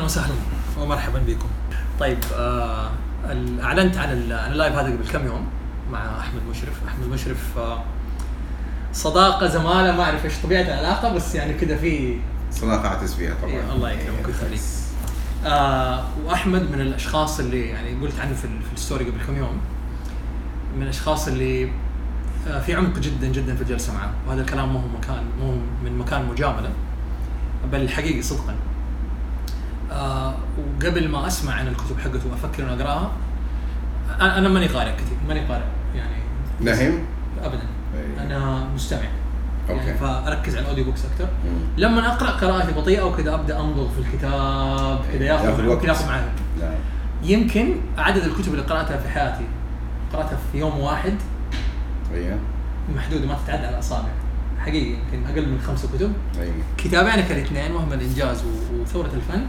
أهلا وسهلا. ومرحبا بكم. طيب آه اعلنت عن ال- عن اللايف هذا قبل كم يوم مع أحمد مشرف، أحمد مشرف آه صداقة زمالة ما أعرف إيش طبيعة العلاقة بس يعني كذا في صداقة اعتز فيها طبعا. إيه، الله يكرمك ويخليك. آه وأحمد من الأشخاص اللي يعني قلت عنه في, ال- في الستوري قبل كم يوم من الأشخاص اللي آه في عمق جدا جدا في الجلسة معه وهذا الكلام ما هو مكان مو هو من مكان مجاملة بل حقيقي صدقا. آه وقبل ما أسمع عن الكتب حقته وأفكر إني أقرأها أنا ماني قارئ كثير ماني قارئ يعني. نهم؟ ابدا. إيه. أنا مستمع. يعني okay. فأركز على ال audio books أكثر. لما أقرأ قراءتي بطيئة وكذا أبدأ امضغ في الكتاب كذا ياخذ وقت. ياخذ معي لا يمكن عدد الكتب اللي قرأتها في حياتي قرأتها في يوم واحد. أيوه محدودة ما تتعدى على الاصابع حقيقي يمكن أقل من خمسة كتب. أيوه كتابين كان اثنين وهم الإنجاز وثورة الفن.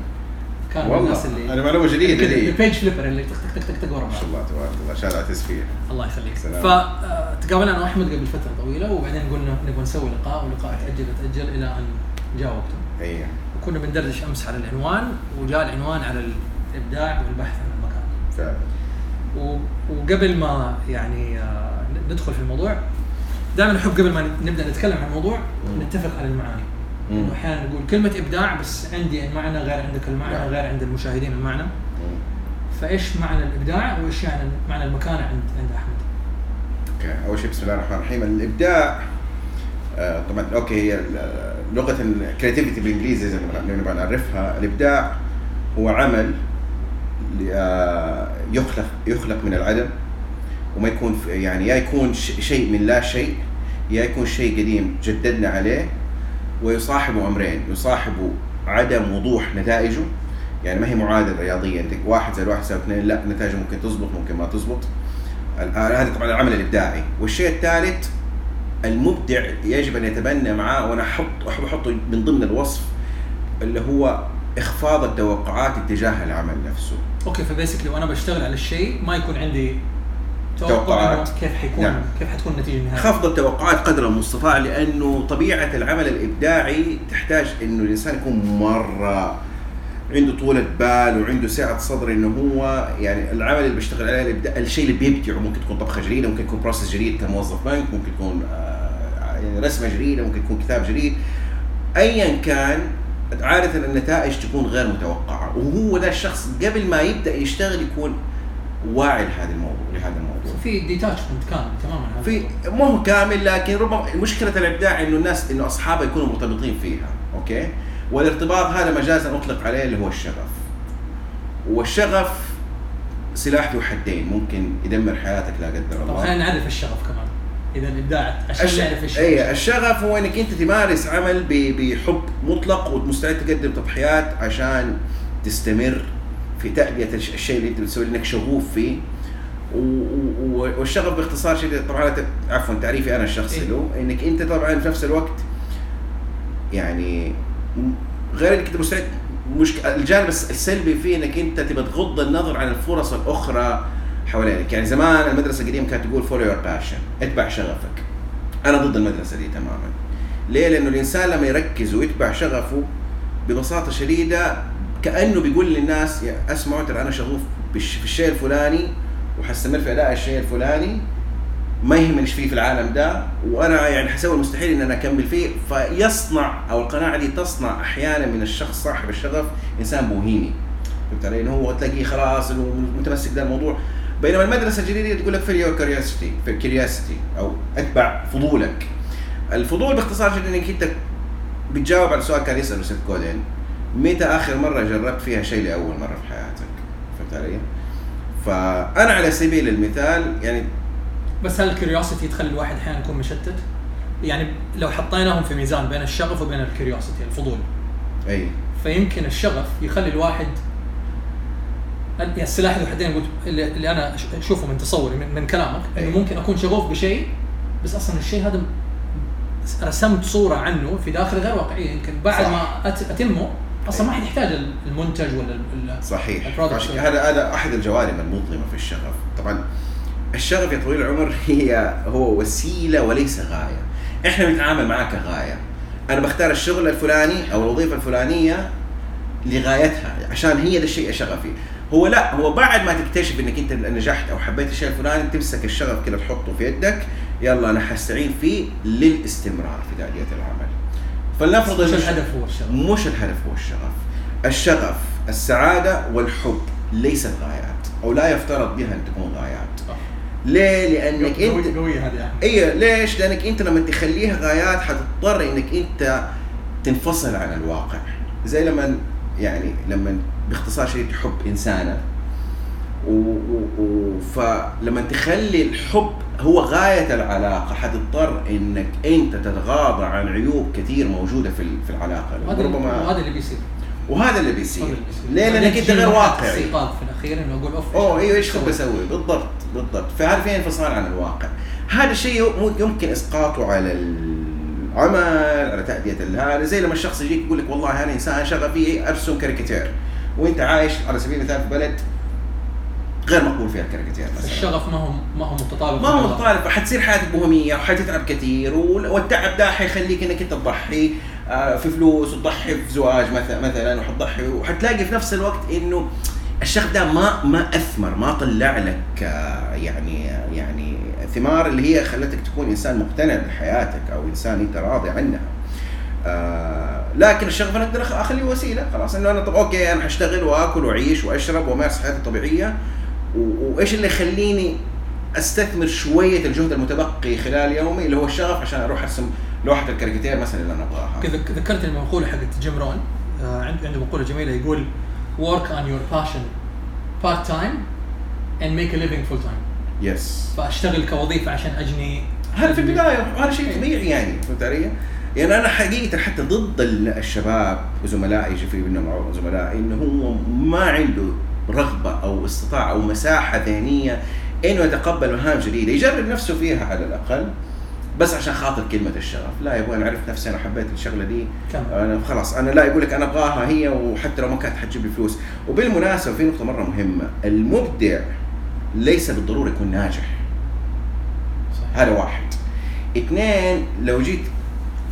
من والله. الناس اللي أنا معلومة جديدة لي. ال page flipper اللي تك تك تك تك ورا ما شاء الله تبارك الله. عشان اعتز فيها الله يخليك. سلام. فتقابلنا أنا واحمد قبل فترة طويلة وبعدين قلنا نبغى نسوي لقاء واللقاء تاجل تاجل إلى أن جاء وقته أيوه وكنا بندردش أمس على العنوان وجاء العنوان على الإبداع والبحث عن المكان فعلا. وقبل ما يعني آه، ندخل في الموضوع دائما أحب قبل ما نبدأ نتكلم عن الموضوع. نتفق على المعاني. مم. انه أحيانا نقول كلمة إبداع بس عندي المعنى غير عندك المعنى نعم. غير عند المشاهدين المعنى مم. فإيش معنى الإبداع وإيش يعني معنى المكانة عند عند أحمد okay أول شيء بسم الله الرحمن الرحيم الإبداع آه، طبعا okay هي ال- لغة ال creativity بالإنجليزي زي ما نبغى نعرفها الإبداع هو عمل آه، يخلق يخلق من العدم وما يكون يعني يا يكون شيء من لا شيء يا يكون شيء قديم جددنا عليه ويصاحبه أمرين. يصاحبه عدم وضوح نتائجه يعني ما هي معادلة رياضية أنت واحد زائد واحد يساوي اثنين لا نتائجه ممكن تزبط ممكن ما تزبط. آه، هذا طبعا العمل الإبداعي. والشيء الثالث المبدع يجب أن يتبنى معاه وأنا أحط أحب أحطه من ضمن الوصف اللي هو إخفاض التوقعات اتجاه العمل نفسه. okay ف basically وأنا بشتغل على الشيء ما يكون عندي توقعات. كيف حيكون نعم. كيف حتكون النتيجة النهائية خفض التوقعات قدر المستطاع لأنه طبيعة العمل الإبداعي تحتاج إنه الإنسان يكون مرة عنده طولة بال وعنده سعة صدر إنه هو يعني العمل اللي بيشتغل عليه الشيء اللي بيبدعه ممكن تكون طبخة جديدة ممكن يكون process جديد كموظف بنك ممكن يكون آه، يعني رسمة جديدة ممكن يكون كتاب جديد ايا كان عادة النتائج تكون غير متوقعة وهو ده الشخص قبل ما يبدأ يشتغل يكون واعي لهذا الموضوع لهذا الموضوع. في detachment كامل تماما في مو هو كامل لكن ربما مشكلة الإبداع إنه الناس إنه اصحابها يكونوا مرتبطين فيها okay؟ والارتباط هذا مجازا أطلق عليه اللي هو الشغف. والشغف سلاح ذو حدين ممكن يدمر حياتك لا قدر الله. خلينا نعرف الشغف كمان. إذا الإبداع عشان الش... نعرف إيش اي الشغف هو إنك أنت تمارس عمل ب... بحب مطلق ومستعد تقدم تضحيات عشان تستمر في تأدية الش- الشيء اللي أنت بتسويه لأنك شغوف فيه. والشغف باختصار شديد طبعا عفوا تعريفي أنا الشخصي إيه. له إنك أنت طبعا في نفس الوقت يعني غير إنك أنت مستعد. مش الجانب الس- السلبي فيه إنك أنت تبى تغض النظر عن الفرص الأخرى حوالينك. يعني زمان المدرسة القديمة كانت تقول follow your passion اتبع شغفك. أنا ضد المدرسة دي تماما. ليه؟ لأنه الإنسان لما يركز ويتبع شغفه ببساطة شديدة كأنه بيقول للناس يا اسمعوا ترى أنا شغوف في الشيء الفلاني وحستمر في أداء الشيء الفلاني ما يهمني إيش فيه في العالم ده وأنا يعني حسوي المستحيل إن أنا أكمل فيه. فيصنع أو القناعة دي تصنع أحيانا من الشخص صاحب الشغف إنسان بوهيمي فهمت علي؟ انه هو تلاقيه خلاص إنه متمسك ده الموضوع. بينما المدرسة الجديدة تقول لك feel curiosity في curiosity أو أتبع فضولك. الفضول باختصار شديد إنك أنت بتجاوب على سؤال كان يسأله سيث جودين. متى آخر مرة جربت فيها شيء لأول مرة في حياتك؟ فهمت علي؟ فأنا على سبيل المثال يعني بس هل ال curiosity تخلي الواحد أحيانا يكون مشتت؟ يعني لو حطيناهم في ميزان بين الشغف وبين ال curiosity الفضول أي فيمكن الشغف يخلي الواحد يعني السلاح ذو حدين قلت اللي, أنا أشوفه من تصوري من, من كلامك إنه أي. ممكن أكون شغوف بشيء بس أصلا الشيء هذا رسمت صورة عنه في داخلي غير واقعية يمكن بعد صح. ما أتمه أصلا ما حد يحتاج المنتج ولا صحيح. عشان. هذا هذا أحد الجوانب المظلمة في الشغف. طبعا الشغف يا طويل العمر هي هو وسيلة وليس غاية. إحنا بنتعامل معاه كغاية. أنا بختار الشغل الفلاني أو الوظيفة الفلانية لغايتها عشان هي ده الشيء الشغف فيه هو لا هو بعد ما تكتشف إنك أنت نجحت أو حبيت الشيء الفلاني تمسك الشغف كده تحطه في يدك يلا أنا حستعين فيه للاستمرار في تأدية العمل. فلنفرض مش الهدف هو الشغف. مش الهدف هو الشغف. الشغف السعادة والحب ليست غايات أو لا يفترض بها أن تكون غايات. صح. ليه؟ لأنك قوي- انت قوية هذه أيوه ليش؟ لأنك أنت لما تخليها غايات حتضطر إنك أنت تنفصل عن الواقع. زي لما يعني لما باختصار شديد تحب إنسانه. و... و... و... فلما تخلي الحب هو غاية العلاقة حتضطر إنك أنت تتغاضى عن عيوب كثير موجودة في في العلاقة. وهذا ربما وهذا اللي بيصير. وهذا اللي بيصير. ليه؟ لأنك أنت غير واقعي. استيقاظ في الأخير إنه أقول أوف أوه إيوه إيش؟ كنت بسوي بالضبط بالضبط. فهذا انفصال عن الواقع. هذا الشيء يمكن إسقاطه على العمل على تأدية هذا زي لما الشخص يجيك يقول لك والله أنا إنسان شغفي أرسم كاريكاتير. وأنت عايش على سبيل المثال في بلد غير مقبول فيها الكاريكاتير الشغف ما هو ما هو متطابق ما هو. متطابق فحتصير حياتك بوهمية وحتتعب كثير وال- والتعب ده حيخليك إنك أنت تضحي آه، في فلوس وتضحي في زواج مثلا مثلا وحتضحي وحتلاقي في نفس الوقت إنه الشغف ده ما ما أثمر ما طلع لك آه، يعني يعني ثمار اللي هي خلتك تكون إنسان مقتنع بحياتك أو إنسان أنت راضي عنها. آه لكن الشغف أنا أقدر أخليه وسيلة خلاص إنه أنا طب أوكي أنا حاشتغل وآكل وأعيش وأشرب وأمارس حياتي الطبيعية وإيش اللي يخليني أستثمر شوية الجهد المتبقي خلال يومي؟ اللي هو الشغف عشان أروح أرسم لوحة الكاريكاتير مثلا اللي أنا أبغاها. ذكرت المقولة حقت جيم رون. آه، عنده عنده مقولة جميلة يقول work on your passion part time and make a living full time يس فأشتغل كوظيفة عشان أجني هذا في البداية وهذا شيء طبيعي يعني فهمت علي؟ يعني أنا حقيقة حتى ضد ال- الشباب وزملائي في منهم زملائي انه هو ما عنده رغبة أو استطاعة أو مساحة ذهنية إنه يتقبل مهام جديدة يجرب نفسه فيها على الأقل. بس عشان خاطر كلمة الشغف. لا يبغى أنا عرفت نفسي أنا حبيت الشغلة دي. كمل. أنا خلاص أنا لا يقول لك أنا أبغاها هي وحتى لو ما كانت حتجيب لي فلوس. وبالمناسبة في نقطة مرة مهمة. المبدع ليس بالضرورة يكون ناجح. صح. هذا واحد. اثنين لو جيت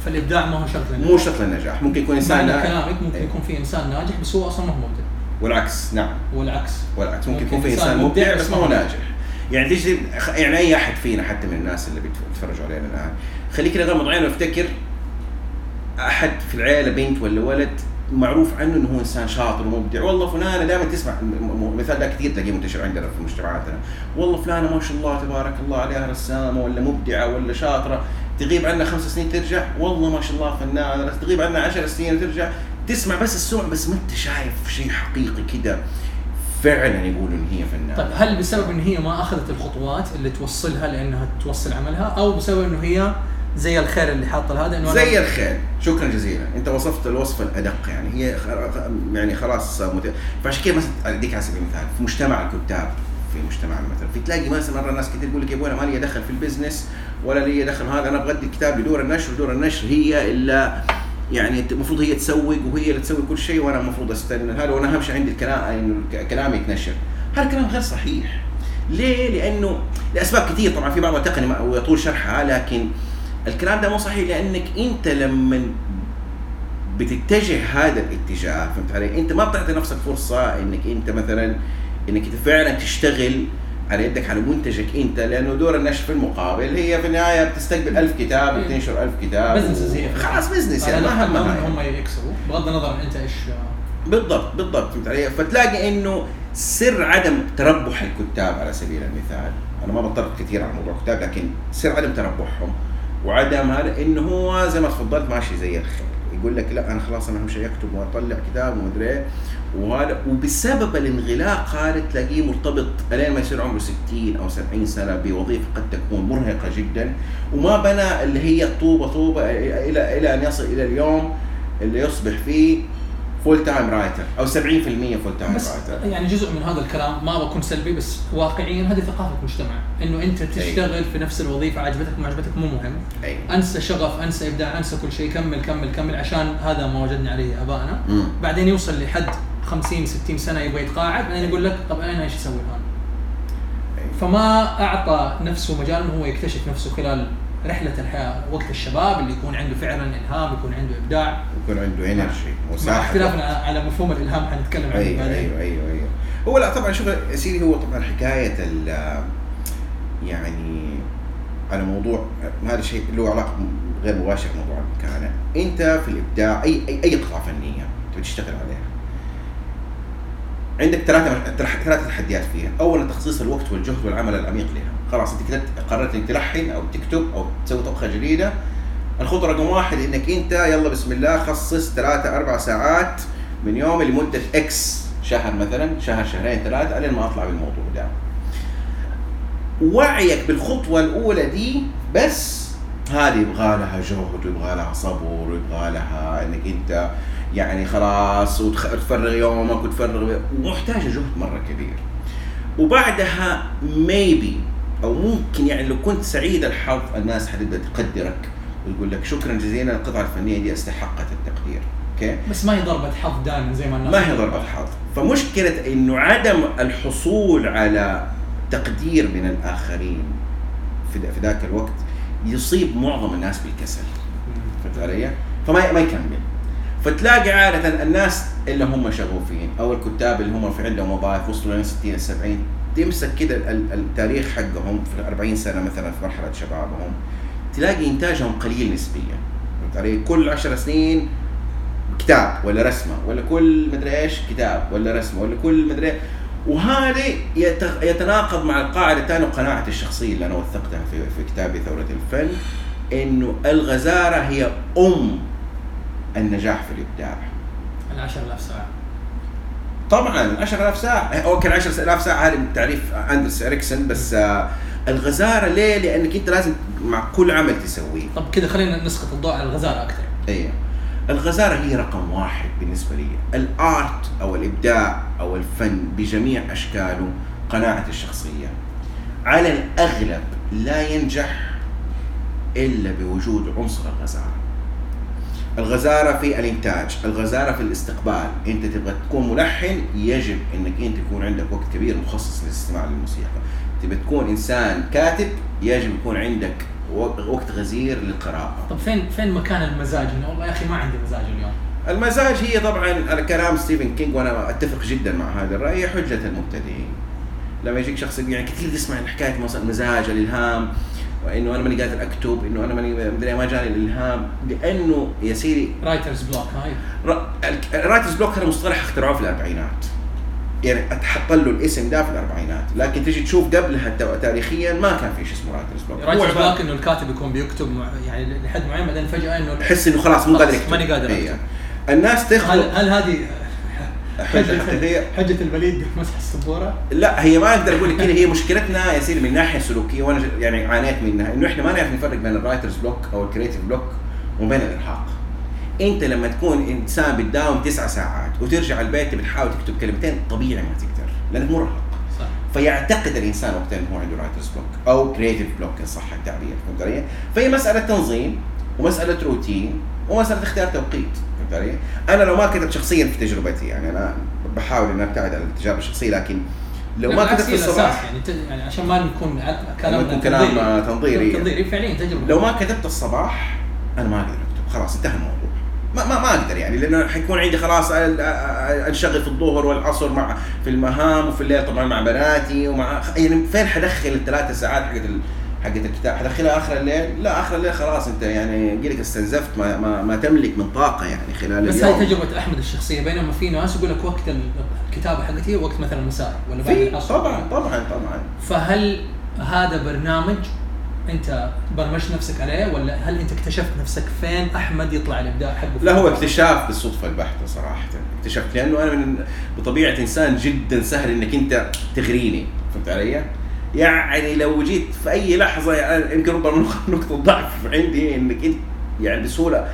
فالإبداع ما هو شرط لنا مو شرط للنجاح ممكن يكون إنسان ناجح كلامك ممكن إيه. يكون في إنسان ناجح بس هو أصلا ما هو مبدع. والعكس نعم. والعكس. والعكس ممكن يكون في إنسان مبدع بس ما هو ناجح. يعني تيجي يعني أي أحد فينا حتى من الناس اللي بيتفرجوا علينا الآن خليك كده غمض عينه وافتكر أحد في العيلة بنت ولا ولد معروف عنه إنه هو إنسان شاطر ومبدع. والله فلانة دائما تسمع المثال ده كثير تلاقيه منتشر عندنا في مجتمعاتنا. والله فلانة ما شاء الله تبارك الله عليها رسامة ولا مبدعة ولا شاطرة تغيب عنا خمس سنين ترجع والله ما شاء الله فنانة تغيب عنا عشر سنين وترجع تسمع بس السمع بس ما أنت شايف شيء حقيقي كده. فعلا يقولوا ان هي فنانة. طيب هل بسبب إن هي ما أخذت الخطوات اللي توصلها لأنها توصل عملها أو بسبب إنه هي زي الخير اللي حاطة هذا إنه زي الخيل شكرا جزيلا. أنت وصفت الوصف الأدق يعني. هي يعني خلاص مت... فعشان كذا مثلا أديك على سبيل المثال في مجتمع الكتاب في مجتمعنا مثلا في تلاقي مثلا مرة ناس كثير يقول لك يا أبوي أنا ما لي دخل في البزنس ولا لي دخل هذا أنا بغدي الكتاب لدور النشر ودور النشر هي إلا يعني المفروض هي تسوق وهي اللي تسوي كل شيء وأنا المفروض أستنى هذا وأنا اهم شيء عندي الكلام الك- كلامي يتنشر هذا الكلام غير صحيح ليه؟ لأنه لأسباب كثير طبعا في بعضها تقني ويطول شرحها لكن الكلام ده مو صحيح لأنك أنت لما بتتجه هذا الاتجاه فهمت علي؟ أنت ما بتعطي نفسك فرصة إنك أنت مثلا إنك انت فعلا تشتغل على يدك على منتجك انت لأنه دور النشر في المقابل هي في النهاية بتستقبل ألف كتاب. بتنشر ألف كتاب. business هي خلاص business يعني ما هم همها هم يكسبوا. بغض النظر أنت إيش بالضبط بالضبط. فهمت علي؟ فتلاقي إنه سر عدم تربح الكتاب على سبيل المثال، أنا ما بطرق كثير على موضوع الكتاب لكن سر عدم تربحهم وعدم هذا إنه هو زي ما تفضلت ماشي زي الخيل، يقول لك لا أنا خلاص أنا اهم شيء أكتب وأطلع كتاب ومدري إيه. وبسبب الانغلاق هذا تلاقيه مرتبط الين ما يصير عمره 60 أو 70 سنة بوظيفة قد تكون مرهقة جدا. وما بنى اللي هي الطوبه طوبة إلى إلى أن يصل إلى اليوم اللي يصبح فيه full time writer أو 70% full time بس writer يعني جزء من هذا الكلام ما بكون سلبي بس واقعيا هذه ثقافة مجتمع إنه أنت تشتغل في نفس الوظيفة عجبتك ما عجبتك مو مهم. أي. أنسى شغف أنسى إبداع أنسى كل شيء كمل كمل كمل عشان هذا ما وجدنا عليه ابائنا. بعدين يوصل لحد 50 60 سنة يبغى يتقاعد بعدين يقول لك طب أنا إيش أسوي الآن؟ فما أعطى نفسه مجال إنه هو يكتشف نفسه خلال رحلة الحياة وقت الشباب اللي يكون عنده فعلا إلهام يكون عنده إبداع. يكون عنده انرجي وساحة. اختلافنا على مفهوم الإلهام حنتكلم عنه أيوه بعدين. أيوه أيوه أيوه. هو لا طبعا شوف يا سيدي هو طبعا حكاية ال يعني على موضوع هذا شيء له علاقة غير مباشره بموضوع المكانة. أنت في الإبداع اي اي, أي قطعه فنيه تبي تشتغل عليها عندك ثلاثة ثلاثة تحديات فيها، أولا تخصيص الوقت والجهد والعمل العميق لها، خلاص أنت كده قررت إنك تلحن أو تكتب أو تسوي طبخة جديدة، الخطوة رقم واحد إنك أنت يلا بسم الله خصص ثلاثة أربع ساعات من يوم لمدة إكس شهر مثلا، شهر شهرين ثلاثة لين ما أطلع بالموضوع ده. وعيك بالخطوة الأولى دي بس هذه يبغى لها جهد ويبغى لها صبر ويبغى لها إنك أنت يعني خلاص وتفرغ يومك وتفرغ ومحتاجة جهد مرة كبير. وبعدها maybe أو ممكن يعني لو كنت سعيد الحظ الناس حتبدا تقدرك وتقول لك شكرا جزيلا القطعة الفنية دي استحقت التقدير. أوكي؟ بس ما هي ضربة حظ دائما زي ما الناس ما هي ضربة حظ. فمشكلة إنه عدم الحصول على تقدير من الآخرين في في ذاك الوقت يصيب معظم الناس بالكسل. فهمت علي؟ فما ما يكمل. فتلاقي عادة الناس اللي هم شغوفين أو الكتاب اللي هم في عندهم وظائف وصلوا لين 60 70 تمسك كده ال- التاريخ حقهم في 40 سنة مثلا في مرحلة شبابهم تلاقي إنتاجهم قليل نسبيا علي؟ كل 10 سنين كتاب ولا رسمة ولا كل مدري إيش كتاب ولا رسمة ولا كل مدري وهذا يت- يتناقض مع القاعدة الثانية وقناعتي الشخصية اللي أنا وثقتها في في كتابي ثورة الفن إنه الغزارة هي أم النجاح في الإبداع. ال 10000 ساعة. طبعا 10000 ساعة. أوكي 10000 ساعة هذه تعريف أندرس اريكسون بس آه، الغزارة ليه؟ لأنك أنت لازم مع كل عمل تسويه. طب كذا خلينا نسقط الضوء على الغزارة أكثر أيوه الغزارة هي رقم واحد بالنسبة لي. ال art أو الإبداع أو الفن بجميع أشكاله قناعتي الشخصية. على الأغلب لا ينجح إلا بوجود عنصر الغزارة. الغزارة في الإنتاج الغزارة في الاستقبال. أنت تبغى تكون ملحن يجب إنك أنت يكون عندك وقت كبير مخصص للاستماع للموسيقى. تبغى تكون إنسان كاتب يجب يكون عندك وقت غزير للقراءة. طب فين فين مكان المزاج انه والله يا أخي ما عندي مزاج اليوم. المزاج هي طبعا على كلام ستيفن كينج وأنا أتفق جدا مع هذا الرأي هي حجة المبتدئين. لما يجيك شخص يعني كثير تسمع حكاية مثلا المزاج الإلهام. وإنه أنا ماني قادر أكتب إنه أنا ماني مدري ما جاني الإلهام لأنه يا سيدي رايترز بلوك هاي الرايترز بلوك هذا مصطلح اخترعوه في الأربعينات. يعني أتحط له الاسم ده في الأربعينات. لكن تجي تشوف قبلها تاريخيا ما كان في شيء اسمه writer's block writer's block إنه الكاتب يكون بيكتب مع يعني لحد معين بعدين فجأة إنه تحس إنه خلاص مو قادر يكتب. ماني قادر إيه. أكتب. الناس هل تخلق هل هذه حجة البليد بمسح السبورة؟ لا هي ما أقدر أقول لك هي مشكلتنا يا سيدي من ناحية سلوكية وأنا يعني عانيت منها إنه إحنا ما نعرف نفرق بين ال writer's block أو ال creative block وبين الإرهاق. أنت لما تكون إنسان بتداوم تسعة ساعات وترجع البيت بتحاول تكتب كلمتين طبيعي ما تقدر لأنك مرهق. صح فيعتقد الإنسان وقتها انه هو عنده writer's block أو creative block إن صح التعبير فهمت علي؟ فهي مسألة تنظيم ومسألة روتين ومسألة اختيار توقيت فهمت علي؟ أنا لو ما كتبت شخصيا في تجربتي يعني أنا بحاول ان أبتعد عن التجارب الشخصية لكن لو ما كتبت في الصباح يعني ت- يعني عشان ما نكون كلام آه، تنظيري تنظيري فعليا تجربة لو ما كتبت الصباح أنا ما أقدر أكتب خلاص انتهى الموضوع ما ما, ما أقدر يعني لأنه حيكون عندي خلاص أنشغل في الظهر والعصر مع في المهام وفي الليل طبعا مع بناتي ومع يعني فين حدخل الثلاث ساعات حقت. حقت الكتاب. حدخلها آخر الليل؟ لا آخر الليل خلاص أنت يعني قلك استنزفت ما, ما, ما تملك من طاقة يعني خلال بس اليوم. هاي تجربة أحمد الشخصية. بينما في ناس يقول لك وقت الكتابة حقتي وقت مثلا المساء ولا بعد العصر. طبعا طبعا طبعا. فهل هذا برنامج أنت برمجت نفسك عليه ولا هل أنت اكتشفت نفسك فين أحمد يطلع الإبداع حقه لا هو اكتشاف بالصدفة البحتة صراحة. اكتشفت لأنه أنا من بطبيعة إنسان جدا سهل إنك أنت تغريني. فهمت علي؟ يعني لو جيت في أي لحظة يعني يمكن ربما نقطة ضعف عندي إنك أنت يعني بسهوله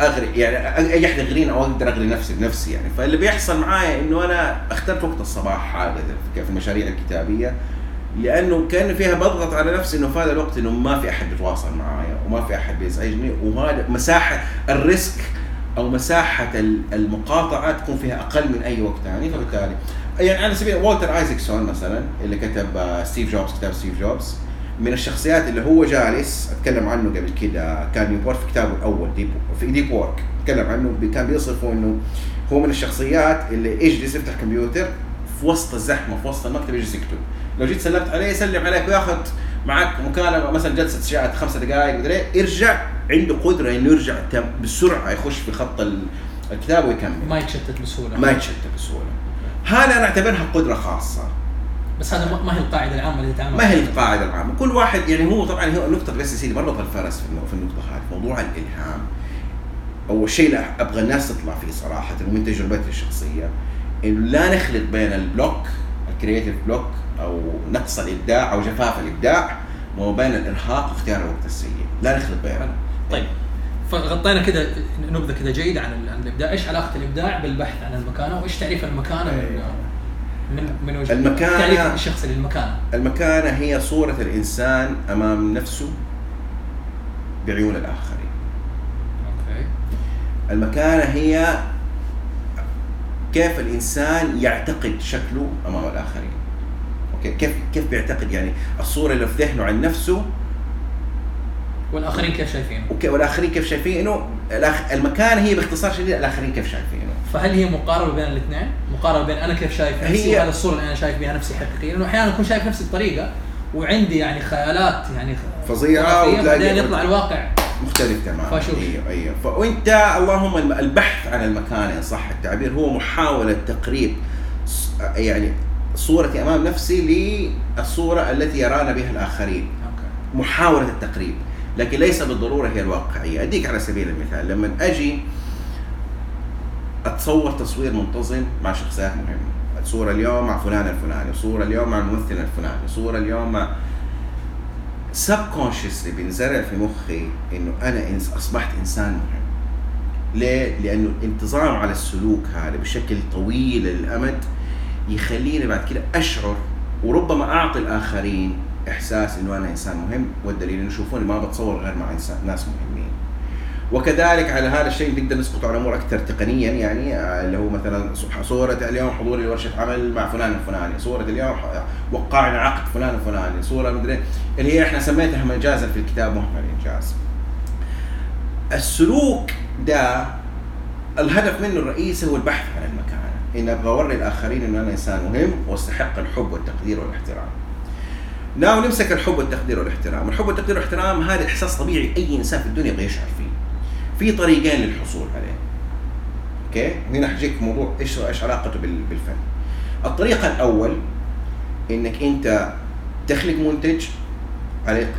أغري يعني أي أحد يغريني أو أقدر أغري نفسي بنفسي يعني. فاللي بيحصل معايا إنه أنا اخترت وقت الصباح عاده في المشاريع الكتابية لأنه كان فيها بضغط على نفسي إنه في هذا الوقت إنه ما في أحد بيتواصل معايا وما في أحد بيزعجني وهذا مساحة ال risk أو مساحة ال- المقاطعة تكون فيها أقل من أي وقت ثاني فبالتالي يعني على سبيل والتر ايزكسون مثلا اللي كتب آه، ستيف جوبز كتاب ستيف جوبز. من الشخصيات اللي هو جالس أتكلم عنه قبل كده كان نيوبورت في كتابه الأول Deep في Deep Work تكلم عنه كان بيصفه إنه هو من الشخصيات اللي يجلس يفتح كمبيوتر في وسط الزحمة في وسط المكتب يجلس يكتب. لو جيت سلمت عليه يسلم عليك وياخذ معك مكالمة مثلا جلسة شات خمسة دقائق مدري إيه، يرجع عنده قدرة إنه يرجع بسرعة يخش في خط ال- الكتاب ويكمل. ما يتشتت بسهولة. ما يتشتت بسهولة. هذا أنا أعتبرها قدرة خاصة. بس هذا ما- هي القاعدة العامة اللي تتعامل ما هي القاعدة العامة. كل واحد يعني هو طبعا هو النقطه بس يا سيدي مربط الفرس في النق- في النقطة هذه موضوع الإلهام. أول شيء لا أبغى الناس تطلع فيه صراحة ومن تجربتي الشخصية. انه لا نخلط بين ال block ال creative block أو نقص الإبداع أو جفاف الإبداع وبين الإرهاق واختيار الوقت السيء. لا نخلط بينهم. طيب. فغطينا كده نبذة كده جيدة عن ال- عن الإبداع، إيش علاقة الإبداع بالبحث عن المكانة؟ وإيش تعريف المكانة من أيوة. من من وجهه المكانة- تعريف الشخص للمكانة؟ المكانة هي صورة الإنسان أمام نفسه بعيون الآخرين. أوكي. المكانة هي كيف الإنسان يعتقد شكله أمام الآخرين. أوكي كيف كيف بيعتقد؟ يعني الصورة اللي في ذهنه عن نفسه والآخرين كيف شايفينه؟ أوكي والآخرين كيف شايفينه الأخ... المكانة هي باختصار شديد الآخرين كيف شايفينه فهل هي مقاربه بين الاثنين؟ مقاربه بين أنا كيف شايف نفسي هي- وهذا الصورة اللي أنا شايف بها نفسي حقيقيه، لأنه أحيانا أكون شايف نفسي بطريقة وعندي يعني خيالات يعني خرافية، وتلاقي- بعدين يطلع الواقع. مختلف تماما. فأشوف. أيوه أيوه. فانت اللهم البحث عن المكانه إن صح التعبير هو محاولة تقريب يعني صورتي أمام نفسي للصورة التي يرانا بها الآخرين. أوكي. محاولة التقريب. لكن ليس بالضرورة هي الواقعية. أديك على سبيل المثال لما أجي أتصور تصوير منتظم مع شخصيات مهمة. صورة اليوم مع فلان الفلاني صورة اليوم مع الممثل الفلاني صورة اليوم مع سبكونشسلي بينزرع في مخي إنه أنا إنس أصبحت إنسان مهم. ليه؟ لأنه الانتظام على السلوك هذا بشكل طويل الامد يخليني بعد كده أشعر وربما أعطي الآخرين إحساس إنه أنا إنسان مهم والدليل إنه يشوفوني ما بتصور غير مع انسان ناس مهمين. وكذلك على هذا الشيء نقدر نسقط على أمور أكثر تقنيا يعني آه، اللي هو مثلا صورة اليوم حضوري لورشه عمل مع فلان الفلاني، صورة اليوم وقعنا عقد فلان الفلاني، صورة مدري اللي هي إحنا سميتها مجازا في الكتاب مهمل الإنجاز. السلوك ده الهدف منه الرئيسي هو البحث عن المكانه، إن أبغى أوري الآخرين إنه أنا إنسان مهم وأستحق الحب والتقدير والاحترام. ناو نمسك الحب والتقدير والاحترام، الحب والتقدير والاحترام هذا إحساس طبيعي أي إنسان في الدنيا يبغى يشعر فيه. في طريقين للحصول عليه. أوكي؟ هنا حجيك موضوع إيش إيش علاقته بال- بالفن. الطريقة الأول إنك أنت تخلق منتج عليه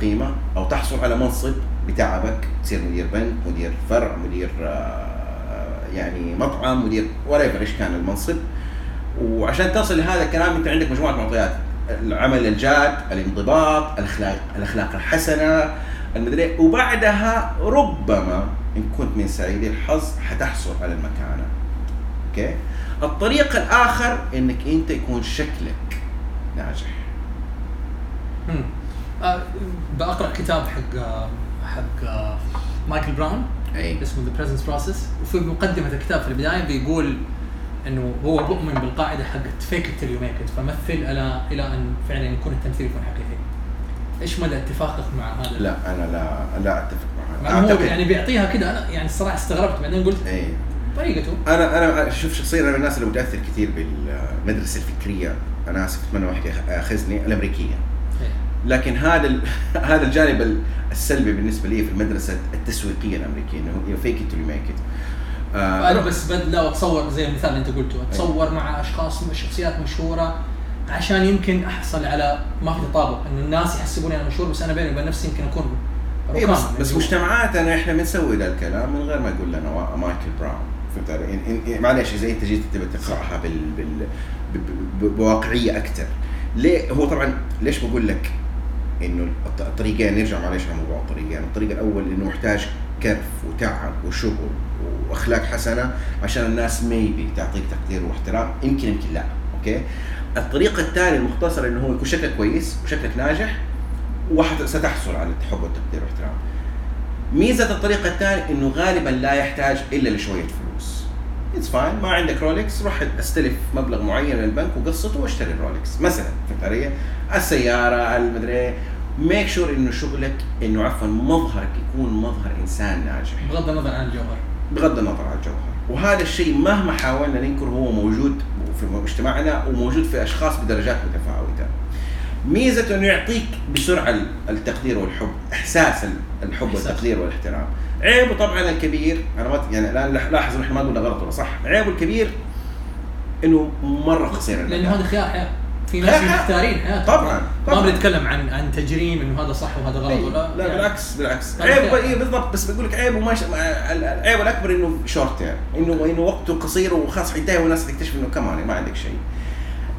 قيمة أو تحصل على منصب بتعبك تصير مدير بنك مدير فرع مدير آه، يعني مطعم مدير ولا إيش كان المنصب وعشان تصل لهذا الكلام أنت عندك مجموعة معطيات العمل الجاد الانضباط الأخلاق الأخلاق الحسنة المدري إيه. وبعدها ربما إن كنت من سعيدي الحظ حتحصل على المكانة. أوكي؟ الطريق الآخر إنك أنت يكون شكلك ناجح. آه بقرا كتاب حق آه، حق آه، مايكل براون. اي اسمه The Presence Process وفي مقدمة الكتاب في البداية بيقول إنه هو مؤمن بالقاعدة حقت fake it till you make it فمثل إلى إلى أن فعلا يكون التمثيل يكون حقيقي. إيش مدى اتفاقك مع هذا؟ لا أنا لا لا أتفق مع معه إنه هو يعني بيعطيها كده أنا يعني الصراحه استغربت بعدين قلت اي طريقته أنا أنا شوف شخصيا أنا من الناس اللي متأثر كثير بالمدرسة الفكرية أنا آسف أتمنى واحد يأخذني الأمريكية إيه. لكن هذا هذا الجانب ال- السلبي بالنسبة لي في المدرسة التسويقية الأمريكية إنه fake it to make أنا بس بدلا أتصور زي المثال اللي أنت قلته. أتصور مع أشخاص شخصيات مشهورة عشان يمكن أحصل على ما في تطابق. انه الناس يحسبوني أنا مشهور بس أنا بيني وبين نفسي يمكن أكون إيه بس بس جوا. مجتمعاتنا إحنا بنسوي ذا الكلام من غير ما يقول لنا مايكل براون. فهمت علي؟ إن- معلش إذا أنت جيت تبي تقرأها بال, بال بواقعية أكثر. ليه؟ هو طبعا ليش بقول لك إنه الط- الطريقين نرجع معلش على موضوع الطريقين، الطريقة الأول إنه محتاج كرف وتعب وشغل وأخلاق حسنة عشان الناس maybe تعطيك تقدير واحترام. يمكن يمكن لا. أوكي؟ الطريقة الثانية المختصرة إنه هو يكون شكلك كويس وشكلك ناجح وستحصل على الحب والتقدير والاحترام ميزة الطريقة الثانية إنه غالبا لا يحتاج إلا لشوية فلوس. it's fine ما عندك رولكس روح استلف مبلغ معين من البنك وقسطه واشتري الرولكس مثلا فهمت علي؟ السيارة المدري إيه، make sure إنه شغلك إنه عفوا مظهرك يكون مظهر إنسان ناجح. بغض النظر عن الجوهر. بغض النظر عن الجوهر. وهذا الشيء مهما حاولنا ننكر هو موجود في مجتمعنا وموجود في أشخاص بدرجات متفاوتة. ميزته إنه يعطيك بسرعة التقدير والحب إحساس الحب إحساس. والتقدير والاحترام. عيبه طبعا الكبير أنا ما يعني الآن لاحظ إحنا ما قلنا غلط ولا صح. عيبه الكبير إنه مرة قصير لأنه. هذا خيار حياة. في ناس. مختارين. حياتهم طبعاً، ما طبعاً. بنتكلم عن عن تجريم إنه هذا صح وهذا غلط إيه، ولا؟ لا يعني بالعكس بالعكس. عيب. اي بالضبط. بس بقول لك عيبه ما ش... العيب الأكبر إنه شورت يعني. إنه إنه وقته قصير وخلاص حينتهي والناس تكتشف إنه كمان ما عندك شيء.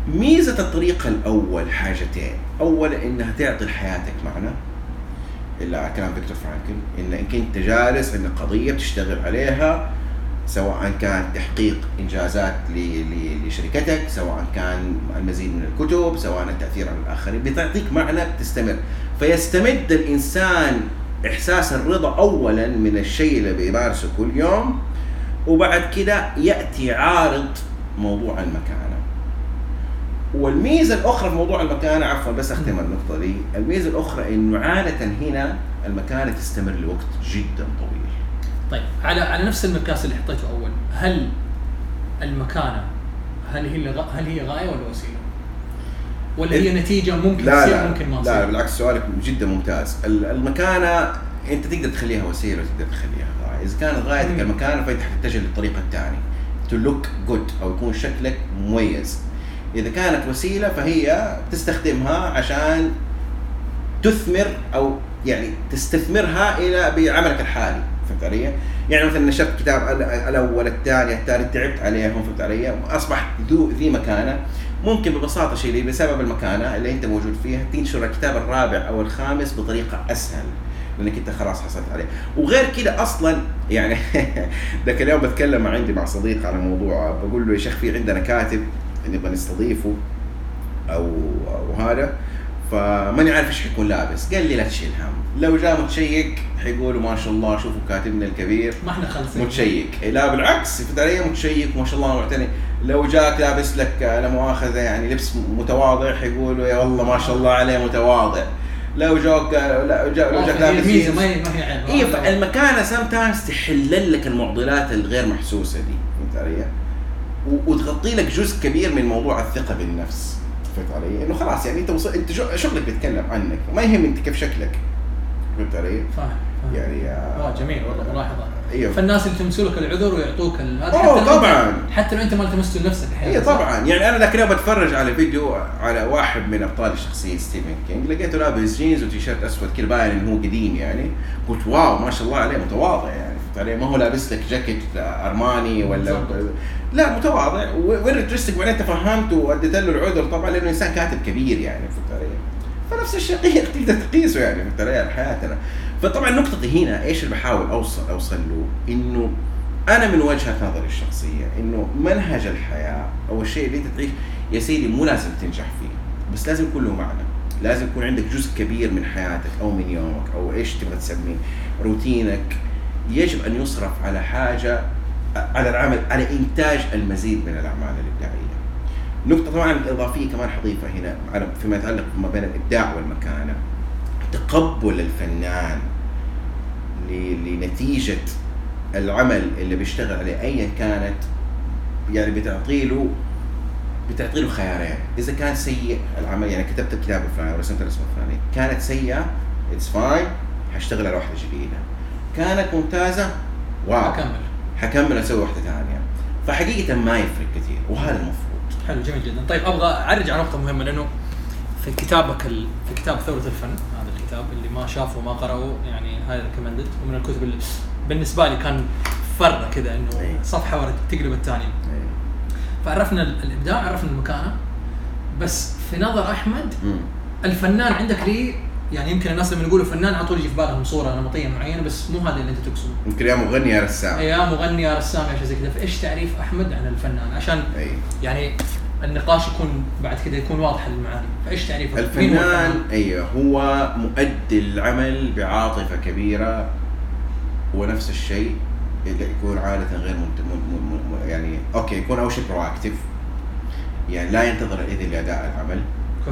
ميزة الطريقة الأول حاجتين. اولا إنها تعطي لحياتك معنى. إلا على كلام فيكتور فرانكل إن انك انت جالس عندك قضية بتشتغل عليها. سواء كان تحقيق إنجازات لشركتك سواء كان المزيد من الكتب سواء التأثير على الآخرين بتعطيك معنى بتستمر. فيستمد الإنسان إحساس الرضا اولا من الشيء اللي بيمارسه كل يوم وبعد كده يأتي عارض موضوع المكانة. والميزة الأخرى في موضوع المكانة عفوا بس أختم النقطة دي الميزة الأخرى إنه عادة هنا المكانة تستمر لوقت جدا طويل. طيب على على نفس المقياس اللي حطيته أول هل المكانة هل هي هل هي غاية ولا وسيلة؟ ولا هي نتيجة ممكن لا تصير لا ممكن ما لا تصير؟ بالعكس سؤالك جدا ممتاز ال- المكانة أنت تقدر تخليها وسيلة وتقدر تخليها غاية إذا كانت غايتك. المكانه فانت حتتجه للطريق الثاني to look good أو يكون شكلك مميز إذا كانت وسيلة فهي تستخدمها عشان تثمر أو يعني تستثمرها إلى بعملك الحالي فهمت علي؟ يعني مثلا نشرت كتاب ال- الأول الثاني الثالث تعبت عليهم فهمت علي؟ اصبحت ذو ذي مكانة ممكن ببساطة شيء بسبب المكانة اللي أنت موجود فيها تنشر الكتاب الرابع أو الخامس بطريقة أسهل لأنك أنت خلاص حصلت عليه وغير كده أصلا يعني ذاك اليوم بتكلم مع عندي مع صديق على موضوع بقول له يا شيخ في عندنا كاتب نبغى نستضيفه أو أو هذا فماني عارف إيش حيكون لابس. قال لي لا تشيل هم. لو جاء متشيك حيقولوا ما شاء الله شوفوا كاتبنا الكبير. ما إحنا خالصين متشيك. إيه لا بالعكس في علي متشيك ما شاء الله معتني. لو جاك لابس لك لا مؤاخذه يعني لبس متواضع حيقولوا يا والله ما شاء الله عليه متواضع. لو جاك لا جا لو جاك لابس ميزة ما هي ما هي عيب. اي فالمكانة sometimes تحلل لك المعضلات الغير محسوسة دي. فهمت علي؟ وتغطي لك جزء كبير من موضوع الثقة بالنفس. فهمت علي؟ إنه خلاص يعني أنت وصل أنت شغ- شغلك بيتكلم عنك؟ ما يهم أنت كيف شكلك. فهمت علي؟ فاهم فاهم. يعني آه، والله جميل والله ملاحظة. إيوه. فالناس اللي تمسوا لك العذر ويعطوك هذا أوه، حتى طبعاً. حتى لو أنت ما تمسه لنفسك أحيانا اي طبعا. يعني أنا ذاك اليوم بتفرج على فيديو على واحد من أبطال الشخصية ستيفن كينج. لقيته لابس جينز وتيشيرت أسود كذا باين إنه هو قديم يعني. قلت wow ما شاء الله عليه متواضع يعني. فهمت علي ما هو لابس لك جاكيت أرماني ولا. لا متواضع. وانترستك بعدين تفهمته وأديت له العذر طبعا لأنه إنسان كاتب كبير يعني فهمت علي فنفس الشيء تقدر تقيسه يعني فهمت علي حياتنا. فطبعا نقطتي هنا إيش اللي بحاول اوصل أوصل له؟ إنه أنا من وجهة نظري الشخصية إنه منهج الحياة أو الشيء اللي أنت تعيش يا سيدي مو لازم تنجح فيه بس لازم يكون له معنى. لازم يكون عندك جزء كبير من حياتك أو من يومك أو إيش تبغى تسميه روتينك يجب أن يصرف على حاجة على العمل على إنتاج المزيد من الأعمال الإبداعية. نقطة طبعا إضافية كمان حضيفها هنا فيما يتعلق ما بين الإبداع والمكانة. تقبل الفنان لنتيجة العمل اللي بيشتغل عليه أيا كانت يعني بتعطي له بتعطي له خيارين. إذا كان سيء العمل يعني كتبت الكتاب الفلاني ورسمت الرسمة الفلانية كانت سيئة it's fine حاشتغل على واحدة جديدة. كانت ممتازة؟ wow. اكمل حكمل أسوي واحدة ثانية. فحقيقة ما يفرق كثير وهذا المفروض. حلو جميل جدا. طيب أبغى أعرج على نقطة مهمة لأنه في كتابك ال... في كتاب ثورة الفن هذا الكتاب اللي ما شافه وما قرأه يعني هاي ريكومندد ومن الكتب اللي بالنسبة لي كان فرة كذا إنه أي. صفحة ورا تقلب الثانية. فعرفنا ال- الإبداع عرفنا المكانة. بس في نظر أحمد مم. الفنان عندك لي يعني يمكن الناس لما يقولوا فنان على طول يجي في بالهم صورة نمطية معينة بس مو هذا اللي أنت تقصده. يمكن يا مغني يا رسام. يا مغني يا رسام يا شيء زي كذا. فإيش تعريف أحمد عن الفنان؟ عشان أي. يعني النقاش يكون بعد كذا يكون واضح للمعاني. فإيش تعريفك مين هو الفنان أيوه هو مؤدي العمل بعاطفة كبيرة ونفس الشيء اللي يكون عادة غير منت... م... م... م... يعني أوكي يكون اول شيء proactive يعني لا ينتظر الاذن لأداء العمل.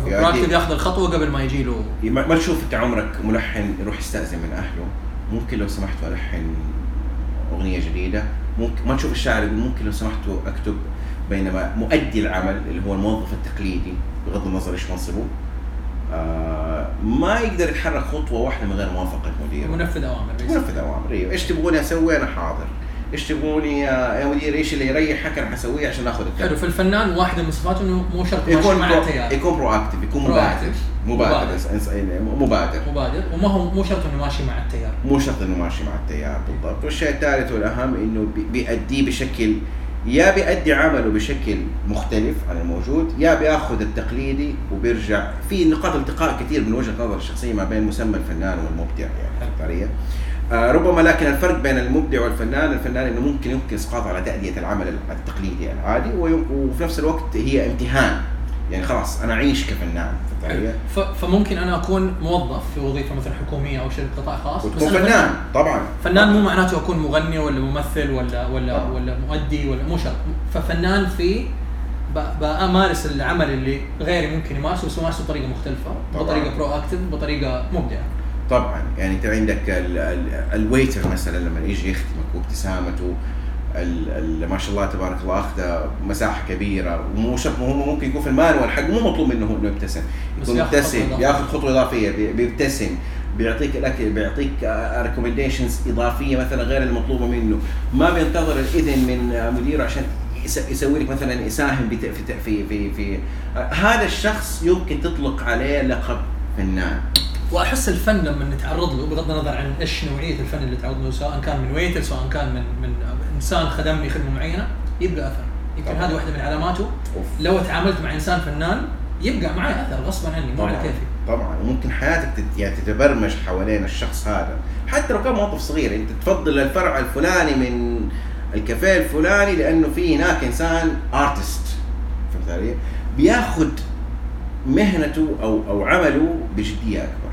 يؤدي- ف proactive ياخذ الخطوة قبل ما يجي له. ما ما تشوف أنت عمرك ملحن يروح يستأذن من أهله. ممكن لو سمحت ألحن أغنية جديدة. ممكن ما تشوف الشاعر يقول ممكن لو سمحتوا أكتب بينما مؤدي العمل اللي هو الموظف التقليدي بغض النظر إيش منصبه. آه ما يقدر يتحرك خطوة واحدة من غير موافقة مديره منفذ أوامر. منفذ أوامر إيوه. إيش تبغوني أسوي؟ أنا حاضر. إيش تبغوني يا مدير إيش اللي يريحك أنا حسويه عشان آخذ التقدير حلو في الفنان واحدة من صفاته إنه مو شرط يكون مع التيار يكون برو اكتف يكون مبادر. مبادر إنس- مبادر. مبادر. وما هو مو شرط إنه ماشي مع التيار. مو شرط إنه ماشي مع التيار بالضبط. والشيء الثالث والأهم إنه بي- بيأديه بشكل يا بيأدي عمله بشكل مختلف عن الموجود يا بيأخذ التقليدي وبيرجع. في نقاط التقاء كثير من وجهة نظر الشخصية ما بين مسمى الفنان والمبدع يعني؟ آه ربما لكن الفرق بين المبدع والفنان الفنان إنه ممكن يمكن اسقاطه على تأدية العمل التقليدي العادي وفي نفس الوقت هي امتهان. يعني خلاص أنا أعيش كفنان فممكن أنا أكون موظف في وظيفة مثلا حكومية أو شركة قطاع خاص بس وتكون أنا فنان طبعا. فنان مو معناته أكون مغني ولا ممثل ولا ولا طبعاً. ولا مؤدي ولا مو شرط. ففنان في بمارس العمل اللي غيري ممكن يمارسه بس يمارسه بطريقة مختلفة طبعاً. بطريقة proactive بطريقة مبدعة. طبعا يعني أنت عندك ال- ال- ال waiter مثلا لما يجي يخدمك وابتسامته ما شاء الله تبارك الله اخذه مساحة كبيرة ومو شرط هو ممكن يكون في ال manual حق مو مطلوب منه إنه يبتسم. يكون مبتسم ياخذ خطوة إضافية بي- بيبتسم بيعطيك الاكل بيعطيك recommendations إضافية مثلا غير المطلوبة منه. ما بينتظر الإذن من آه، مديره عشان يس- يسوي لك مثلا يساهم في في, في آه، هذا الشخص يمكن تطلق عليه لقب فنان. وأحس الفن لما نتعرض له بغض النظر عن إيش نوعية الفن اللي تعرض له سواء كان من waiter سواء كان من من إنسان خدمني خدمة معينة يبقى أثر. يمكن. هذه واحدة من علاماته. أوف. لو تعاملت مع إنسان فنان يبقى معي أثر غصبا عني مو على كيفي. طبعا. وممكن حياتك تت... يعني تتبرمج حوالين الشخص هذا. حتى لو كان موظف صغير أنت تفضل الفرع الفلاني من الكافيه الفلاني لأنه في هناك إنسان artist فهمت علي؟ بياخذ مهنته أو أو عمله بجدية أكبر.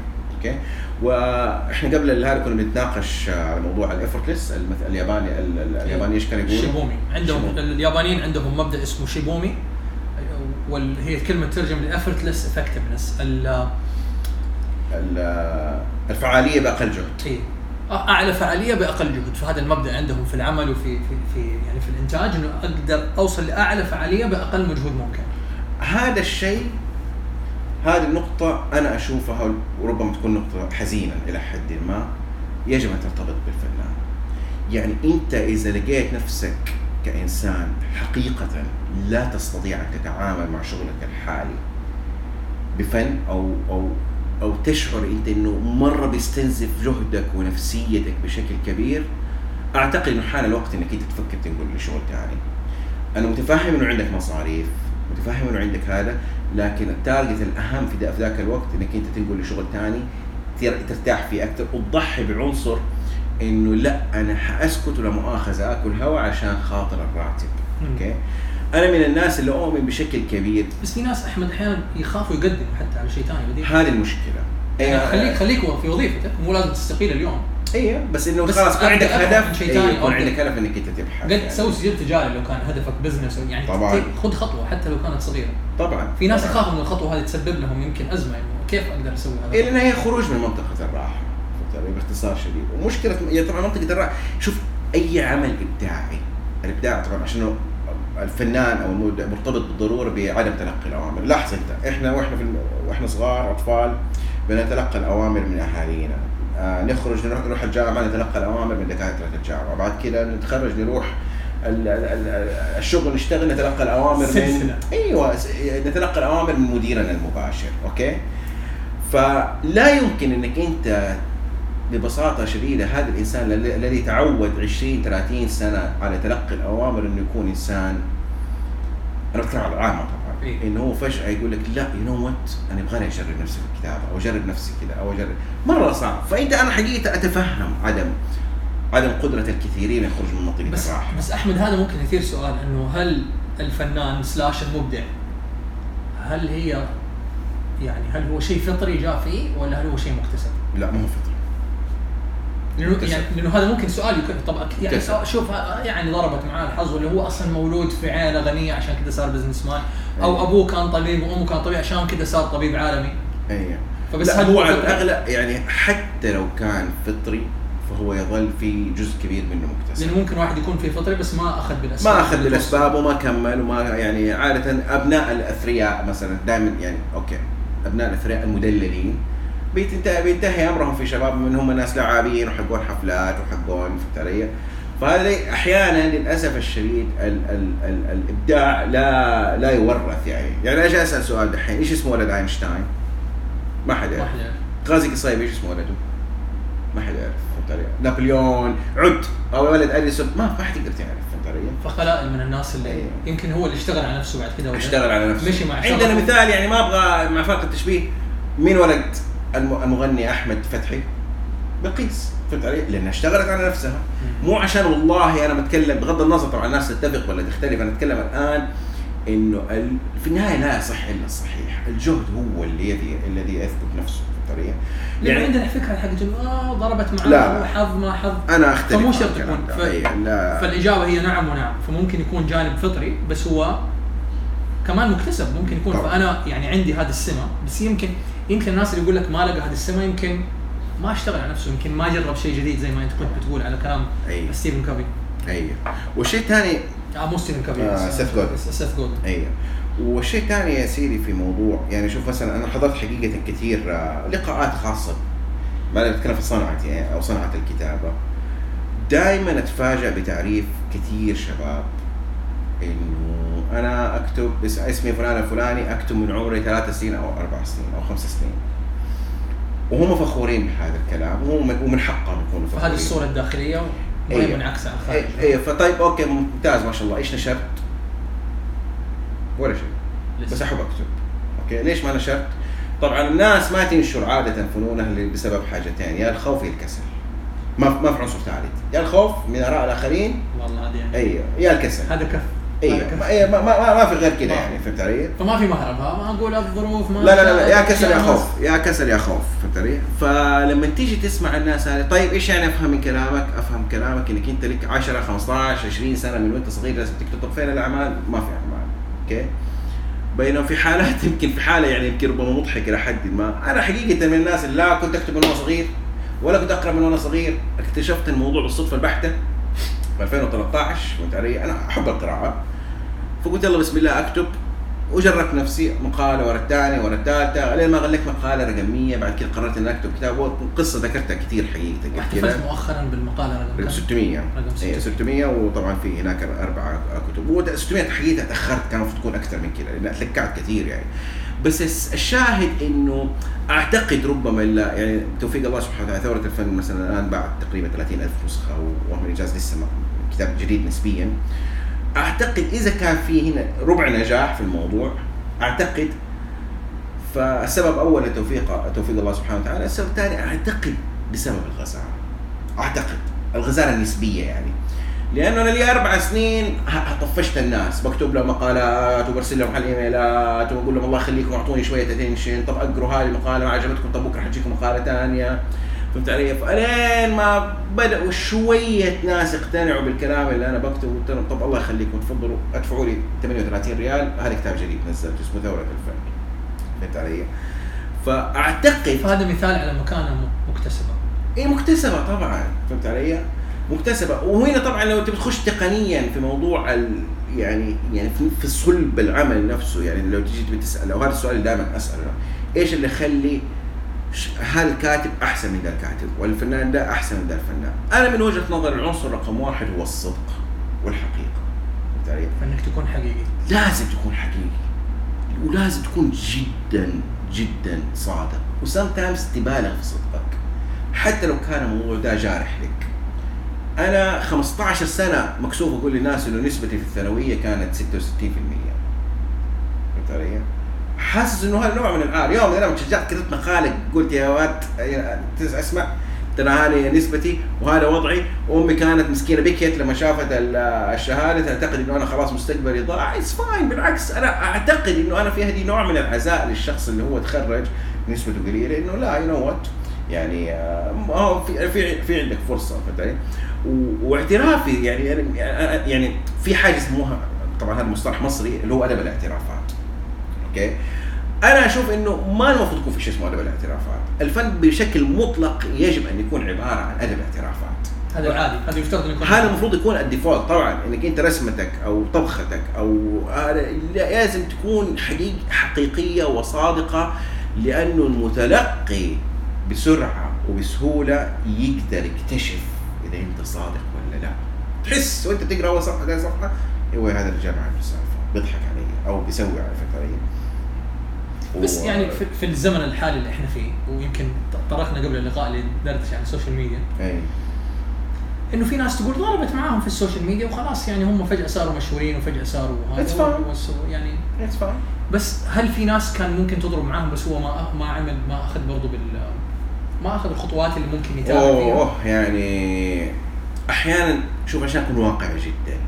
okay؟ وإحنا قبل هذا كنا بنتناقش على موضوع ال effortless المثل الياباني ال- ال- الياباني إيش كان يقول؟ shibumi. عندهم shibumi. اليابانيين عندهم مبدأ اسمه shibumi وهي الكلمة تترجم ل effortless effectiveness الفعالية بأقل جهد. أعلى فعالية بأقل جهد. فهذا المبدأ عندهم في العمل وفي في, في يعني في الإنتاج إنه أقدر أوصل لأعلى فعالية بأقل مجهود ممكن. هذا الشيء هذه النقطة أنا أشوفها وربما تكون نقطة حزينة إلى حد ما يجب أن ترتبط بالفنان. يعني أنت إذا لقيت نفسك كإنسان حقيقة لا تستطيع أن تتعامل مع شغلك الحالي بفن أو أو أو تشعر أنت إنه مرة بيستنزف جهدك ونفسيتك بشكل كبير أعتقد إنه حان الوقت إنك أنت تفكر تنقل لشغل ثاني. أنا متفهم إنه عندك مصاريف متفهم انه عندك هذا لكن التارجت الأهم في, ذاك الوقت إنك أنت تنقل لشغل ثاني ترتاح فيه أكثر. وتضحي بعنصر إنه لا أنا حأسكت ولا مؤاخذة آكل هوا عشان خاطر الراتب. okay؟ أنا من الناس اللي أؤمن بشكل كبير. بس في ناس أحمد أحيانا يخافوا يقدموا حتى على شيء ثاني هذه المشكلة. يعني خليك خليك في وظيفتك مو لازم تستقيل اليوم. أيوه بس إنه بس خلاص يكون عندك هدف شيء أيوة، ثاني يكون عندك هدف إنك أنت تبحث قد يعني. تسوي سجل تجاري لو كان هدفك business يعني طبعاً. خذ خطوة حتى لو كانت صغيرة طبعا في ناس. يخافوا من الخطوة هذه تسبب لهم يمكن أزمة انه كيف أقدر أسوي هذا إيه لأن هي خروج من منطقة الراحة علي؟ باختصار شديد ومشكلة يا طبعا منطقة الراحة شوف أي عمل إبداعي الإبداع طبعا عشان الفنان أو المبدع مرتبط بالضرورة بعدم تلقي الأوامر لاحظ أنت إحنا وإحنا في. وإحنا صغار أطفال بنتلقى الأوامر من أهالينا نخرج نروح نروح الجامعة نتلقى الاوامر من دكاترة الجامعة. بعد كذا نتخرج نروح ال- ال- ال- الشغل نشتغل نتلقى الاوامر من. أيوه نتلقى الاوامر من مديرنا المباشر okay؟ فلا يمكن إنك أنت ببساطة شديدة هذا الإنسان الذي الذي تعود 20 30 سنة على تلقي الأوامر إنه يكون إنسان أنا بتكلم على العامة طبعا إيه. إنه هو فجأة يقول لك لا you know what أنا يبغاني أجرب نفسي في الكتابة أو أجرب نفسي كذا أو أجرب مرة صعب فأنت أنا حقيقة أتفهم عدم عدم قدرة الكثيرين يخرجوا من منطقة بس الراحة بس أحمد هذا ممكن يثير سؤال إنه هل الفنان slash المبدع هل هي يعني هل هو شيء فطري جاء فيه ولا هل هو شيء مكتسب؟ لا ما هو فطري لأنه. يعني لأنه هذا ممكن سؤال يكون طبعا يعني. شوف يعني ضربت معاه الحظ ولا هو أصلا مولود في عائله غنية عشان كذا صار businessman أو أي. أبوه كان طبيب وأمه كان طبيب عشان كذا صار طبيب عالمي. أيوه فبس لا هو على؟ الأغلب. يعني حتى لو كان فطري فهو يظل في جزء كبير منه مكتسب. لأنه ممكن واحد يكون في فطري بس ما أخذ بالأسباب. ما أخذ بالأسباب وما كمل وما يعني عادة أبناء الأثرياء مثلا دائما يعني okay. أبناء الأثرياء المدللين. بينتهي بينتهي أمرهم في شباب من هم ناس لعابين وحقون حفلات وحقون فهمت علي؟ فهذا أحيانا للأسف الشديد ال ال ال الإبداع لا لا يورث يعني، يعني أجي أسأل سؤال دحين إيش اسم ولد أينشتاين؟ ما حد يعرف. غازي قصيبي إيش اسمه ولده؟ ما حد يعرف فهمت علي؟ نابليون عد أو ولد أديسون ما ما حد يقدر تعرف فهمت علي؟ فخلائل من الناس اللي أيوه. يمكن هو اللي اشتغل على نفسه بعد كذا اشتغل على نفسه مشي مع عندنا. مثال يعني ما أبغى مع فرق التشبيه مين ولد الم- المغني أحمد فتحي؟ بلقيس فهمت علي؟ لأنها اشتغلت على نفسها. مو عشان والله أنا بتكلم بغض النظر طبعا الناس تتفق ولا تختلف أنا أتكلم الآن إنه. في النهاية لا يصح إلا الصحيح، الجهد هو الذي الذي يثبت نفسه فهمت علي؟ يعني عندنا فكرة حقت انه ضربت معاه لا. وحظ ما حظ أنا أختلف فمو شرط يكون. ف- أي، لا فالإجابة هي نعم ونعم فممكن يكون جانب فطري بس هو كمان مكتسب ممكن يكون طبعا. فأنا يعني عندي هذه السمة بس يمكن يمكن الناس اللي يقول لك ما لقى هذه السمة يمكن ما اشتغل على نفسه يمكن ما جرب شيء جديد زي ما انت كنت بتقول على كلام أي. ستيفن كافي. أي. والشيء الثاني آه مو ستيفن كافي آه، سيث جودن. سيث جودن أيوه والشيء الثاني يا سيدي في موضوع يعني شوف مثلا أنا حضرت حقيقة كثير آه، لقاءات خاصة. ما أنا بتكلم في صنعتي يعني أو صنعه الكتابة. دائما أتفاجأ بتعريف كثير شباب. إنه أنا أكتب اس- اسمي فلان الفلاني أكتب من عمري ثلاث سنين أو أربع سنين أو خمس سنين. وهم فخورين بهذا الكلام وهم ومن حقهم يكونوا فخورين. فهذه الصورة الداخلية وهي أيوة. منعكسه على اي الخارج اي فطيب okay ممتاز ما شاء الله. إيش نشرت؟ ولا شيء. بس أحب أكتب. okay ليش ما نشرت؟ طبعا الناس ما تنشر عادة فنونها بسبب حاجتين يا الخوف يا الكسل. ما ما في عنصر ثالث. يا الخوف من آراء الآخرين. والله هذه أيوه يا الكسل. هذا كف. أيوه. ما, إيه، ما, ما, ما في غير كذا يعني فهمت علي؟ فما في مهرب ها ما أقول الظروف ما لا لا لا, لا يا كسل يا خوف يا كسل يا خوف فهمت علي؟ فلما تيجي تسمع الناس هذه طيب إيش يعني أفهم من كلامك؟ أفهم كلامك إنك أنت لك 10 15 20 سنة من وأنت صغير لازم تكتب طب فين الأعمال؟ ما في أعمال أوكي؟ بينما في حالات يمكن في حالة يعني يمكن ربما مضحكة إلى حد ما، أنا حقيقة من الناس اللي لا كنت أكتب من وأنا صغير ولا كنت أقرأ من وأنا صغير، اكتشفت الموضوع بالصدفة البحتة في 2013 فهمت علي؟ أنا أحب القراءة فقلت يلا بسم الله أكتب. وجربت نفسي مقالة ورا الثانية ورا الثالثة لين ما غلقت مقالة رقم 100 بعد كده قررت إني أكتب كتاب والقصة ذكرتها كثير حقيقة كده مؤخرا بالمقالة رقم رقم كم؟ 600 رقم اي 600. 600 وطبعا في هناك أربع كتب. و 600 حقيقة تأخرت كان المفروض تكون أكثر من كذا لأن اتلكعت كثير يعني. بس الشاهد إنه أعتقد ربما يعني توفيق الله سبحانه وتعالى ثورة الفن مثلا الآن باعت تقريبا 30000 نسخة وهم الانجاز لسه كتاب جديد نسبيا. أعتقد إذا كان في هنا ربع نجاح في الموضوع أعتقد فالسبب أول لتوفيق توفيق الله سبحانه وتعالى، السبب الثاني أعتقد بسبب الغزاره. أعتقد الغزاره النسبية يعني. لأنه أنا لي أربع سنين طفشت الناس، بكتب لهم مقالات وبرسل لهم على الايميلات واقول لهم الله يخليكم أعطوني شوية اتنشن، طب اقروا هذه المقالة ما عجبتكم طب بكرة حتجيكم مقالة ثانية. فهمت علي؟ فالين ما بدأوا شوية ناس يقتنعوا بالكلام اللي أنا بكتبه قلت لهم طب الله يخليكم تفضلوا أدفعوا لي 38 ريال هذا كتاب جديد نزلته اسمه ثورة الفن. فهمت علي؟ فأعتقد فهذا مثال على مكانة مكتسبة إيه مكتسبة طبعا فهمت علي؟ مكتسبة وهنا طبعا لو تبي تخش تقنيا في موضوع ال يعني يعني في, في صلب العمل نفسه يعني لو تجي تسأل أو هذا السؤال اللي دائما أسأله إيش اللي يخلي هل الكاتب أحسن من ذا الكاتب والفنان ده أحسن من ذا الفنان؟ أنا من وجهة نظري العنصر رقم واحد هو الصدق والحقيقة فهمت علي؟ فانك تكون حقيقي لازم تكون حقيقي ولازم تكون جدا جدا صادق وسام تايمز تبالغ في صدقك حتى لو كان الموضوع ده جارح لك أنا 15 سنة مكسوف أقول للناس إنه نسبتي في الثانوية كانت 66% فهمت علي؟ حاسس إنه هذا نوع من العار يوم من الأيام شجعت كتبت مقالة قلت يا واد تس- أسمع ترى هذه نسبتي وهذا وضعي. وامي كانت مسكينة بكيت لما شافت ال- الشهادة تعتقد إنه أنا خلاص مستقبلي ضاع. it's fine بالعكس أنا أعتقد إنه أنا في هذه نوع من العزاء للشخص اللي هو تخرج نسبته قليلة. إنه لا you know what يعني آه، في في في عندك فرصة فهمت واعترافي يعني يعني يعني في حاجة يسموها طبعا هذا مصطلح مصري اللي هو أدب الاعترافات أوكي؟ أنا أشوف إنه ما المفروض يكون في شيء اسمه أدب الاعترافات. الفن بشكل مطلق يجب أن يكون عبارة عن أدب اعترافات هذا العادي. هذا يفترض يكون هذا المفروض يكون الديفولت. طبعا إنك أنت رسمتك أو طبختك أو لازم تكون حقيق حقيقية وصادقة لأنه المتلقي بسرعة وبسهولة يقدر يكتشف إذا أنت صادق ولا لا. تحس وأنت تقرأ اول صفحة ثاني صفحه أيوه هذا الرجال معي السالفه بيضحك علي أو بيسوي على فكرة. علي بس يعني في, في الزمن الحالي اللي إحنا فيه ويمكن طرقنا قبل اللقاء اللي ندردش عن السوشيال ميديا إي. إنه في ناس تقول ضربت معاهم في السوشيال ميديا وخلاص يعني هم فجأة صاروا مشهورين وفجأة صاروا. و so- يعني it's fine بس هل في ناس كان ممكن تضرب معاهم بس هو ما ما عمل ما أخذ برضه بال ما أخذ الخطوات اللي ممكن يتابع فيها؟ أوه يعني أحيانا شوف عشان اكون واقعي جدا.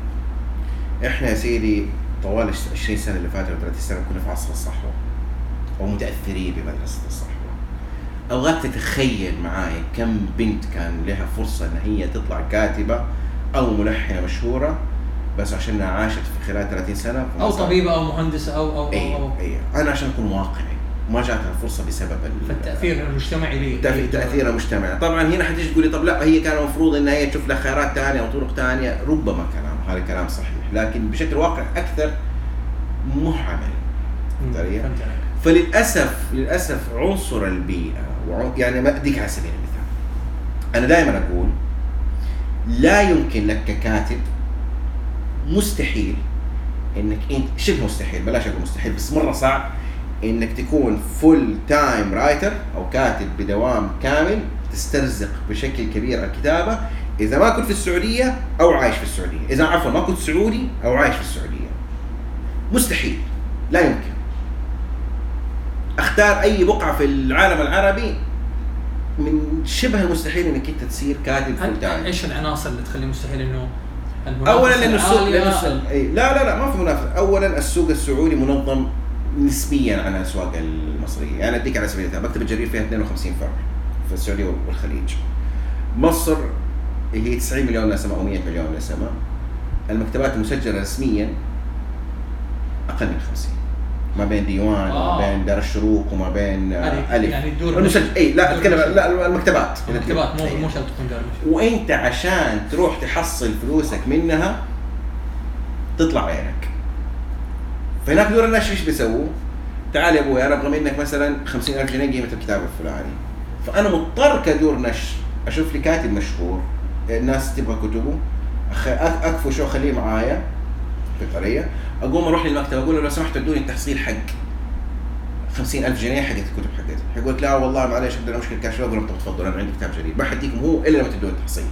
إحنا يا سيدي طوال الش- 20 سنة اللي فاتوا 30 سنة كنا في عصر الصحوه ومتأثرين بمدرسة الصحوه ابغاك تتخيل معاي كم بنت كان لها فرصة إن هي تطلع كاتبة أو ملحنة مشهورة بس عشان عاشت في خلال 30 سنة أو. طبيبة أو مهندسه أو أو أو, اي أو اي أنا عشان أكون واقعي ما جاتها الفرصه بسبب ال- فالتأثير المجتمعي لي. تأثير تأثير مجتمعي طبعا هنا حتيجي تقولي طب لا هي كان المفروض انها هي تشوف لها خيارات ثانية أو طرق ثانية ربما كلام هذا كلام صحيح. لكن بشكل واقع أكثر مو عمل مم، فهمت علي؟ فللأسف للأسف عنصر البيئة. يعني ما أديك على سبيل المثال. أنا دائما أقول لا يمكن لك ككاتب مستحيل إنك أنت شبه مستحيل بلاش أقول مستحيل بس مرة صعب إنك تكون full time writer أو كاتب بدوام كامل تسترزق بشكل كبير الكتابة إذا ما كنت في السعودية أو عايش في السعودية. إذا عفوا ما كنت سعودي أو عايش في السعودية. مستحيل لا يمكن. أختار أي بقعة في العالم العربي من شبه المستحيل إنك أنت تصير كاتب full time. إيش العناصر اللي تخليه مستحيل إنه اولا لأنه السوق لأنه السوق أي لا لا لا ما في منافسة. اولا السوق السعودي منظم نسبيا عن الأسواق المصرية. يعني أديك على سبيل المثال مكتبة جرير فيها 52 فرع في السعودية والخليج. مصر هي 90 مليون نسمه أو 100 مليون نسمه المكتبات المسجلة رسميا أقل من 50 ما بين ديوان آه. وما بين دار الشروق وما بين آه، هذه ألف يعني المسجل اي لا تدور اتكلم. لا المكتبات المكتبات مو أي. مو شرط تكون دار. وأنت عشان تروح تحصل فلوسك منها تطلع عينك فهناك دور النشر إيش بيسووا؟ تعال يا أبوي أنا أبغى منك مثلا 50000 جنيه قيمة الكتاب الفلاني فأنا مضطر كدور نشر أشوف لي كاتب مشهور الناس تبغى كتبه أخ- أك- اكفشه واخليه معايا علي؟ أقوم أروح للمكتب أقول له لو سمحت ادوني التحصيل حق 50000 جنيه حق الكتب حقتي حيقول لك لا والله معلش عندنا مشكلة كاش أقول لهم طب تفضل أنا عندي كتاب جديد ما حديكم هو إلا لما تدوني التحصيل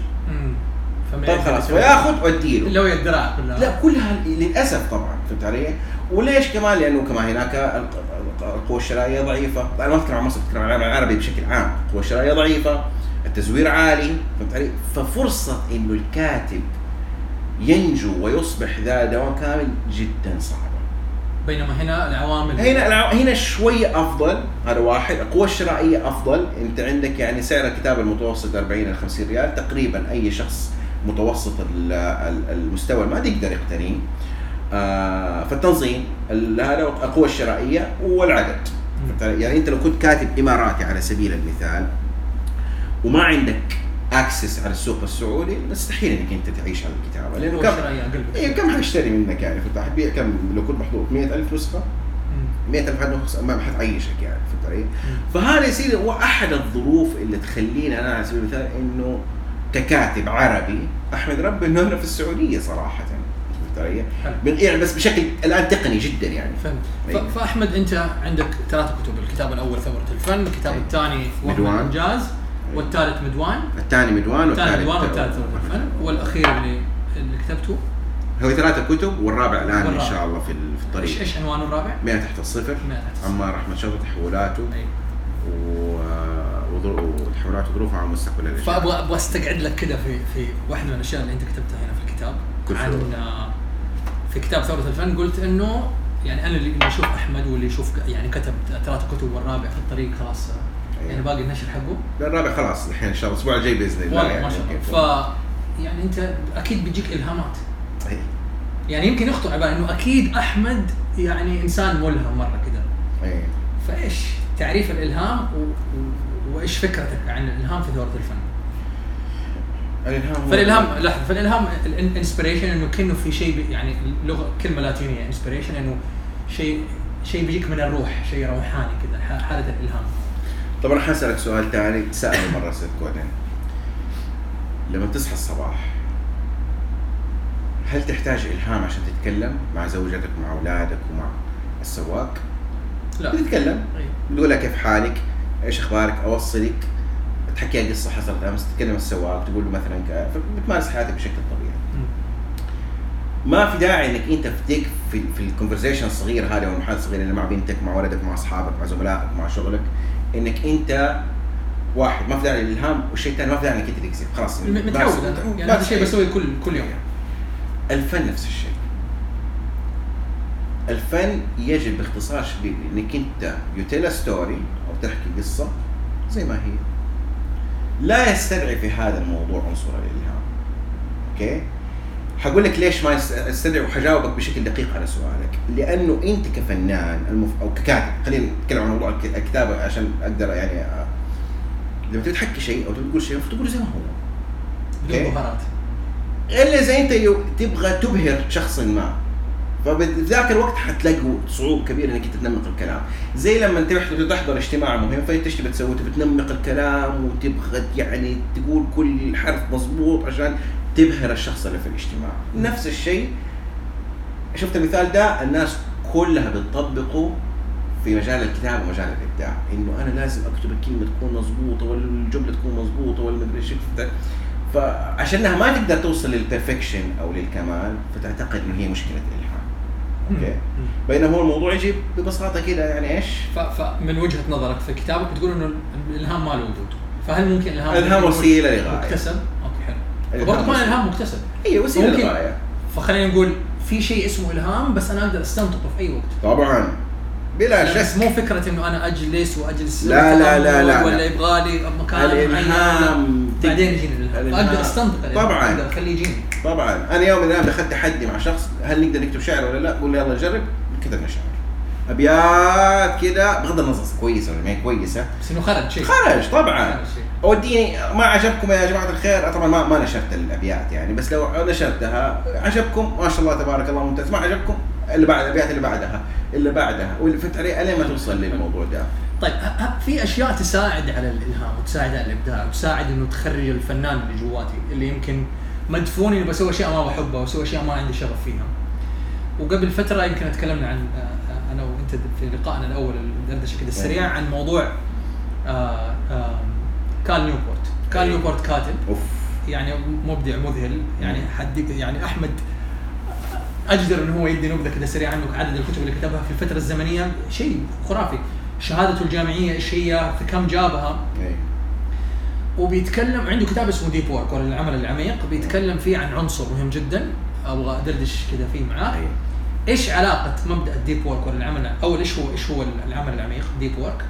طيب يقدر خلاص يسوي. فياخذ وأديله لو الدراع كلها لا كلها للأسف طبعا فهمت علي؟ وليش كمان؟ لأنه كمان هناك الق- القوه الشرائية ضعيفة، أنا ما اتكلم عن مصر اتكلم عن العالم العربي بشكل عام، القوه الشرائية ضعيفة، التزوير عالي، فهمت علي؟ ففرصة إنه الكاتب ينجو ويصبح ذا دوام كامل جدا صعبه. بينما هنا العوامل هنا هنا شوية أفضل هذا واحد، القوة الشرائية أفضل، أنت عندك يعني سعر الكتاب المتوسط 40 إلى 50 ريال، تقريبا أي شخص متوسط ال- ال- المستوى المادي يقدر يقتنيه. آه فالتنظيم ال- هذا القوة الشرائية والعدد. يعني أنت لو كنت كاتب إماراتي على سبيل المثال وما عندك اكسس على السوق السعودي مستحيل إنك أنت تعيش على الكتابة لأنه كم. إيه كم حيشتري منك يعني فانت حتبيع كم لو كنت محظوظ 100000 نسخة مم. 100000 نسخة ما حتعيشك يعني فهمت علي؟ فهذا يصير هو أحد الظروف اللي تخليني أنا على سبيل المثال إنه ككاتب عربي أحمد ربي إنه أنا في السعودية صراحة فهمت علي؟ يعني بس بشكل الآن تقني جدا يعني فهمت. ف- فأحمد أنت عندك ثلاث كتب الكتاب الأول ثورة الفن الكتاب أيوة. الثاني وهم. الإنجاز والثالث مدوان الثاني مدوان والثالث مدوان والثالث الفن والأخير اللي اللي كتبته هو ثلاثة كتب والرابع الآن إن والرابع. شاء الله في ال- في إيش الطريق إيش عنوانه الرابع؟ 100 تحت الصفر مئة تحت الصفر. عمار أحمد شوقي تحولاته أيوة. و- وتحولات وظروفها على مستقبل الاشياء فابغى أبغى أستقعد لك كذا في في واحدة من الأشياء اللي أنت كتبتها هنا في الكتاب كل عن. آه، في كتاب ثورة الفن قلت إنه يعني أنا اللي يشوف أحمد واللي يشوف يعني كتب ثلاث كتب والرابع في الطريق خلاص آه، يعني. باقي النشر حقه؟ الرابع خلاص الحين إن شاء الله الأسبوع الجاي بإذن الله والله يعني ما شاء الله. ف يعني أنت أكيد بيجيك إلهامات. أي. يعني يمكن يخطر على إنه أكيد أحمد يعني إنسان ملهم مرة كذا إيه فإيش تعريف الإلهام و... و... وإيش فكرتك عن الإلهام في ثوره الفن؟ الإلهام فالإلهام لحظة فالإلهام ال inspiration إنه كأنه في شيء يعني لغة كلمة لاتينية inspiration إنه شيء شيء بيجيك من الروح شيء روحاني كذا حالة الإلهام. طب أنا حسألك سؤال ثاني تسأله مرة ست كودين لما تصحى الصباح هل تحتاج إلهام عشان تتكلم مع زوجتك ومع أولادك ومع السواق؟ لا بتتكلم. بتقول لها كيف حالك؟ إيش أخبارك؟ أوصلك تحكي لها قصه حصلت أمس تتكلم السواق تقول له مثلا بتمارس حياتك بشكل طبيعي. ما في داعي إنك أنت في في, في الكونفرزيشن الصغير هذا أو المحادثة الصغيرة اللي مع بنتك مع ولدك مع أصحابك مع زملائك مع شغلك إنك أنت واحد ما في داعي للالهام والشيء الثاني ما في داعي إنك أنت تكذب خلاص متعود. يعني هذا الشيء. بسويه كل كل يوم. الفن نفس الشيء. الفن يجب باختصار شديد. إنك أنت you story أو تحكي قصة زي ما هي. لا يستدعي في هذا الموضوع عنصر الإلهام. أوكي؟ حقول لك ليش ما يستدعي وحجاوبك بشكل دقيق على سؤالك. لأنه أنت كفنان المف... أو ككاتب خلينا نتكلم عن موضوع الك- الكتابة عشان أقدر يعني أ... لما تبي تحكي شيء أو تبي تقول شيء المفروض تقوله زي ما هو. بدون. بهارات إلا إذا أنت يو- تبغى تبهر شخص ما. ففي ذاك الوقت حتلاقي صعوبة كبيرة إنك أنت تنمق الكلام. زي لما أنت تحضر اجتماع مهم فأنت إيش تبي تسوي؟ تبي تنمق الكلام وتبغى يعني تقول كل حرف مضبوط عشان تبهر الشخص اللي في الاجتماع. نفس الشيء شفت المثال ده الناس كلها بتطبقه في مجال الكتابة ومجال الإبداع. إنه أنا لازم أكتب الكلمة تكون مضبوطه ولا الجمله تكون مضبوطه ولا مدري إيش فعشانها ما تقدر توصل لل perfection أو للكمال فتعتقد إنه هي مشكلة الالهام أوكي. بينما هو الموضوع يجي ببساطة كده يعني إيش؟ فمن وجهة نظرك في كتابك بتقول إنه الإلهام ما له وجود. فهل ممكن الإلهام الإلهام يكون وسيلة لغاية. مكتسب؟ برضه كمان. الإلهام مكتسب هي وسيله ممكن. للغايه فخلينا نقول في شيء اسمه إلهام بس أنا أقدر أستنطقه في أي وقت طبعا بلا بس شك مو فكرة إنه أنا أجلس وأجلس لا، لا، لا، لا، ولا لا. يبغى لي مكان الإلهام معين بعدين يجيني الإلهام. أقدر أستنطق. طبعاً. أقدر أخليه يجيني طبعا أنا يوم من الأيام دخلت تحدي مع شخص هل نقدر نكتب شعر ولا لا؟ قول لي يلا نجرب كتبنا شعر أبيات كده. بغض النظر كويسه ولا ما هي كويسة. بس إنه خرج شيء. خرج طبعا. خرج شيء. وديني ما عجبكم يا جماعة الخير؟ طبعا ما ما نشرت الأبيات يعني بس لو نشرتها عجبكم؟ ما شاء الله تبارك الله ممتاز. ما عجبكم؟ اللي بعد الأبيات اللي بعدها. اللي بعدها. واللي فهمت علي ألين ما توصل للموضوع ده؟ طيب في أشياء تساعد على الإلهام وتساعد على الإبداع وتساعد إنه تخرج الفنان اللي جواتي اللي يمكن مدفون اني بسوي أشياء ما بحبها واسوي أشياء ما عندي شغف فيها. وقبل فترة يمكن أتكلمنا عن في لقائنا الأول الدردشة كذا السريع عن موضوع آه، آه، كال نيوبورت. كال أي. نيوبورت كاتب. أوف. يعني مبدع مذهل. يعني حد يعني أحمد أجدر انه هو يدي نبذة كذا سريعه عنه عدد الكتب اللي كتبها في الفترة الزمنية. شيء خرافي. شهادته الجامعية إيش هي في كم جابها؟ إيه. وبيتكلم عنده كتاب اسمه Deep Work ولا العمل العميق. بيتكلم فيه عن عنصر مهم جدا. أبغى أدردش كذا فيه معاك إيه. إيش علاقة مبدأ ال deep work ولا العمل أول إيش هو إيش هو العمل العميق؟ deep work.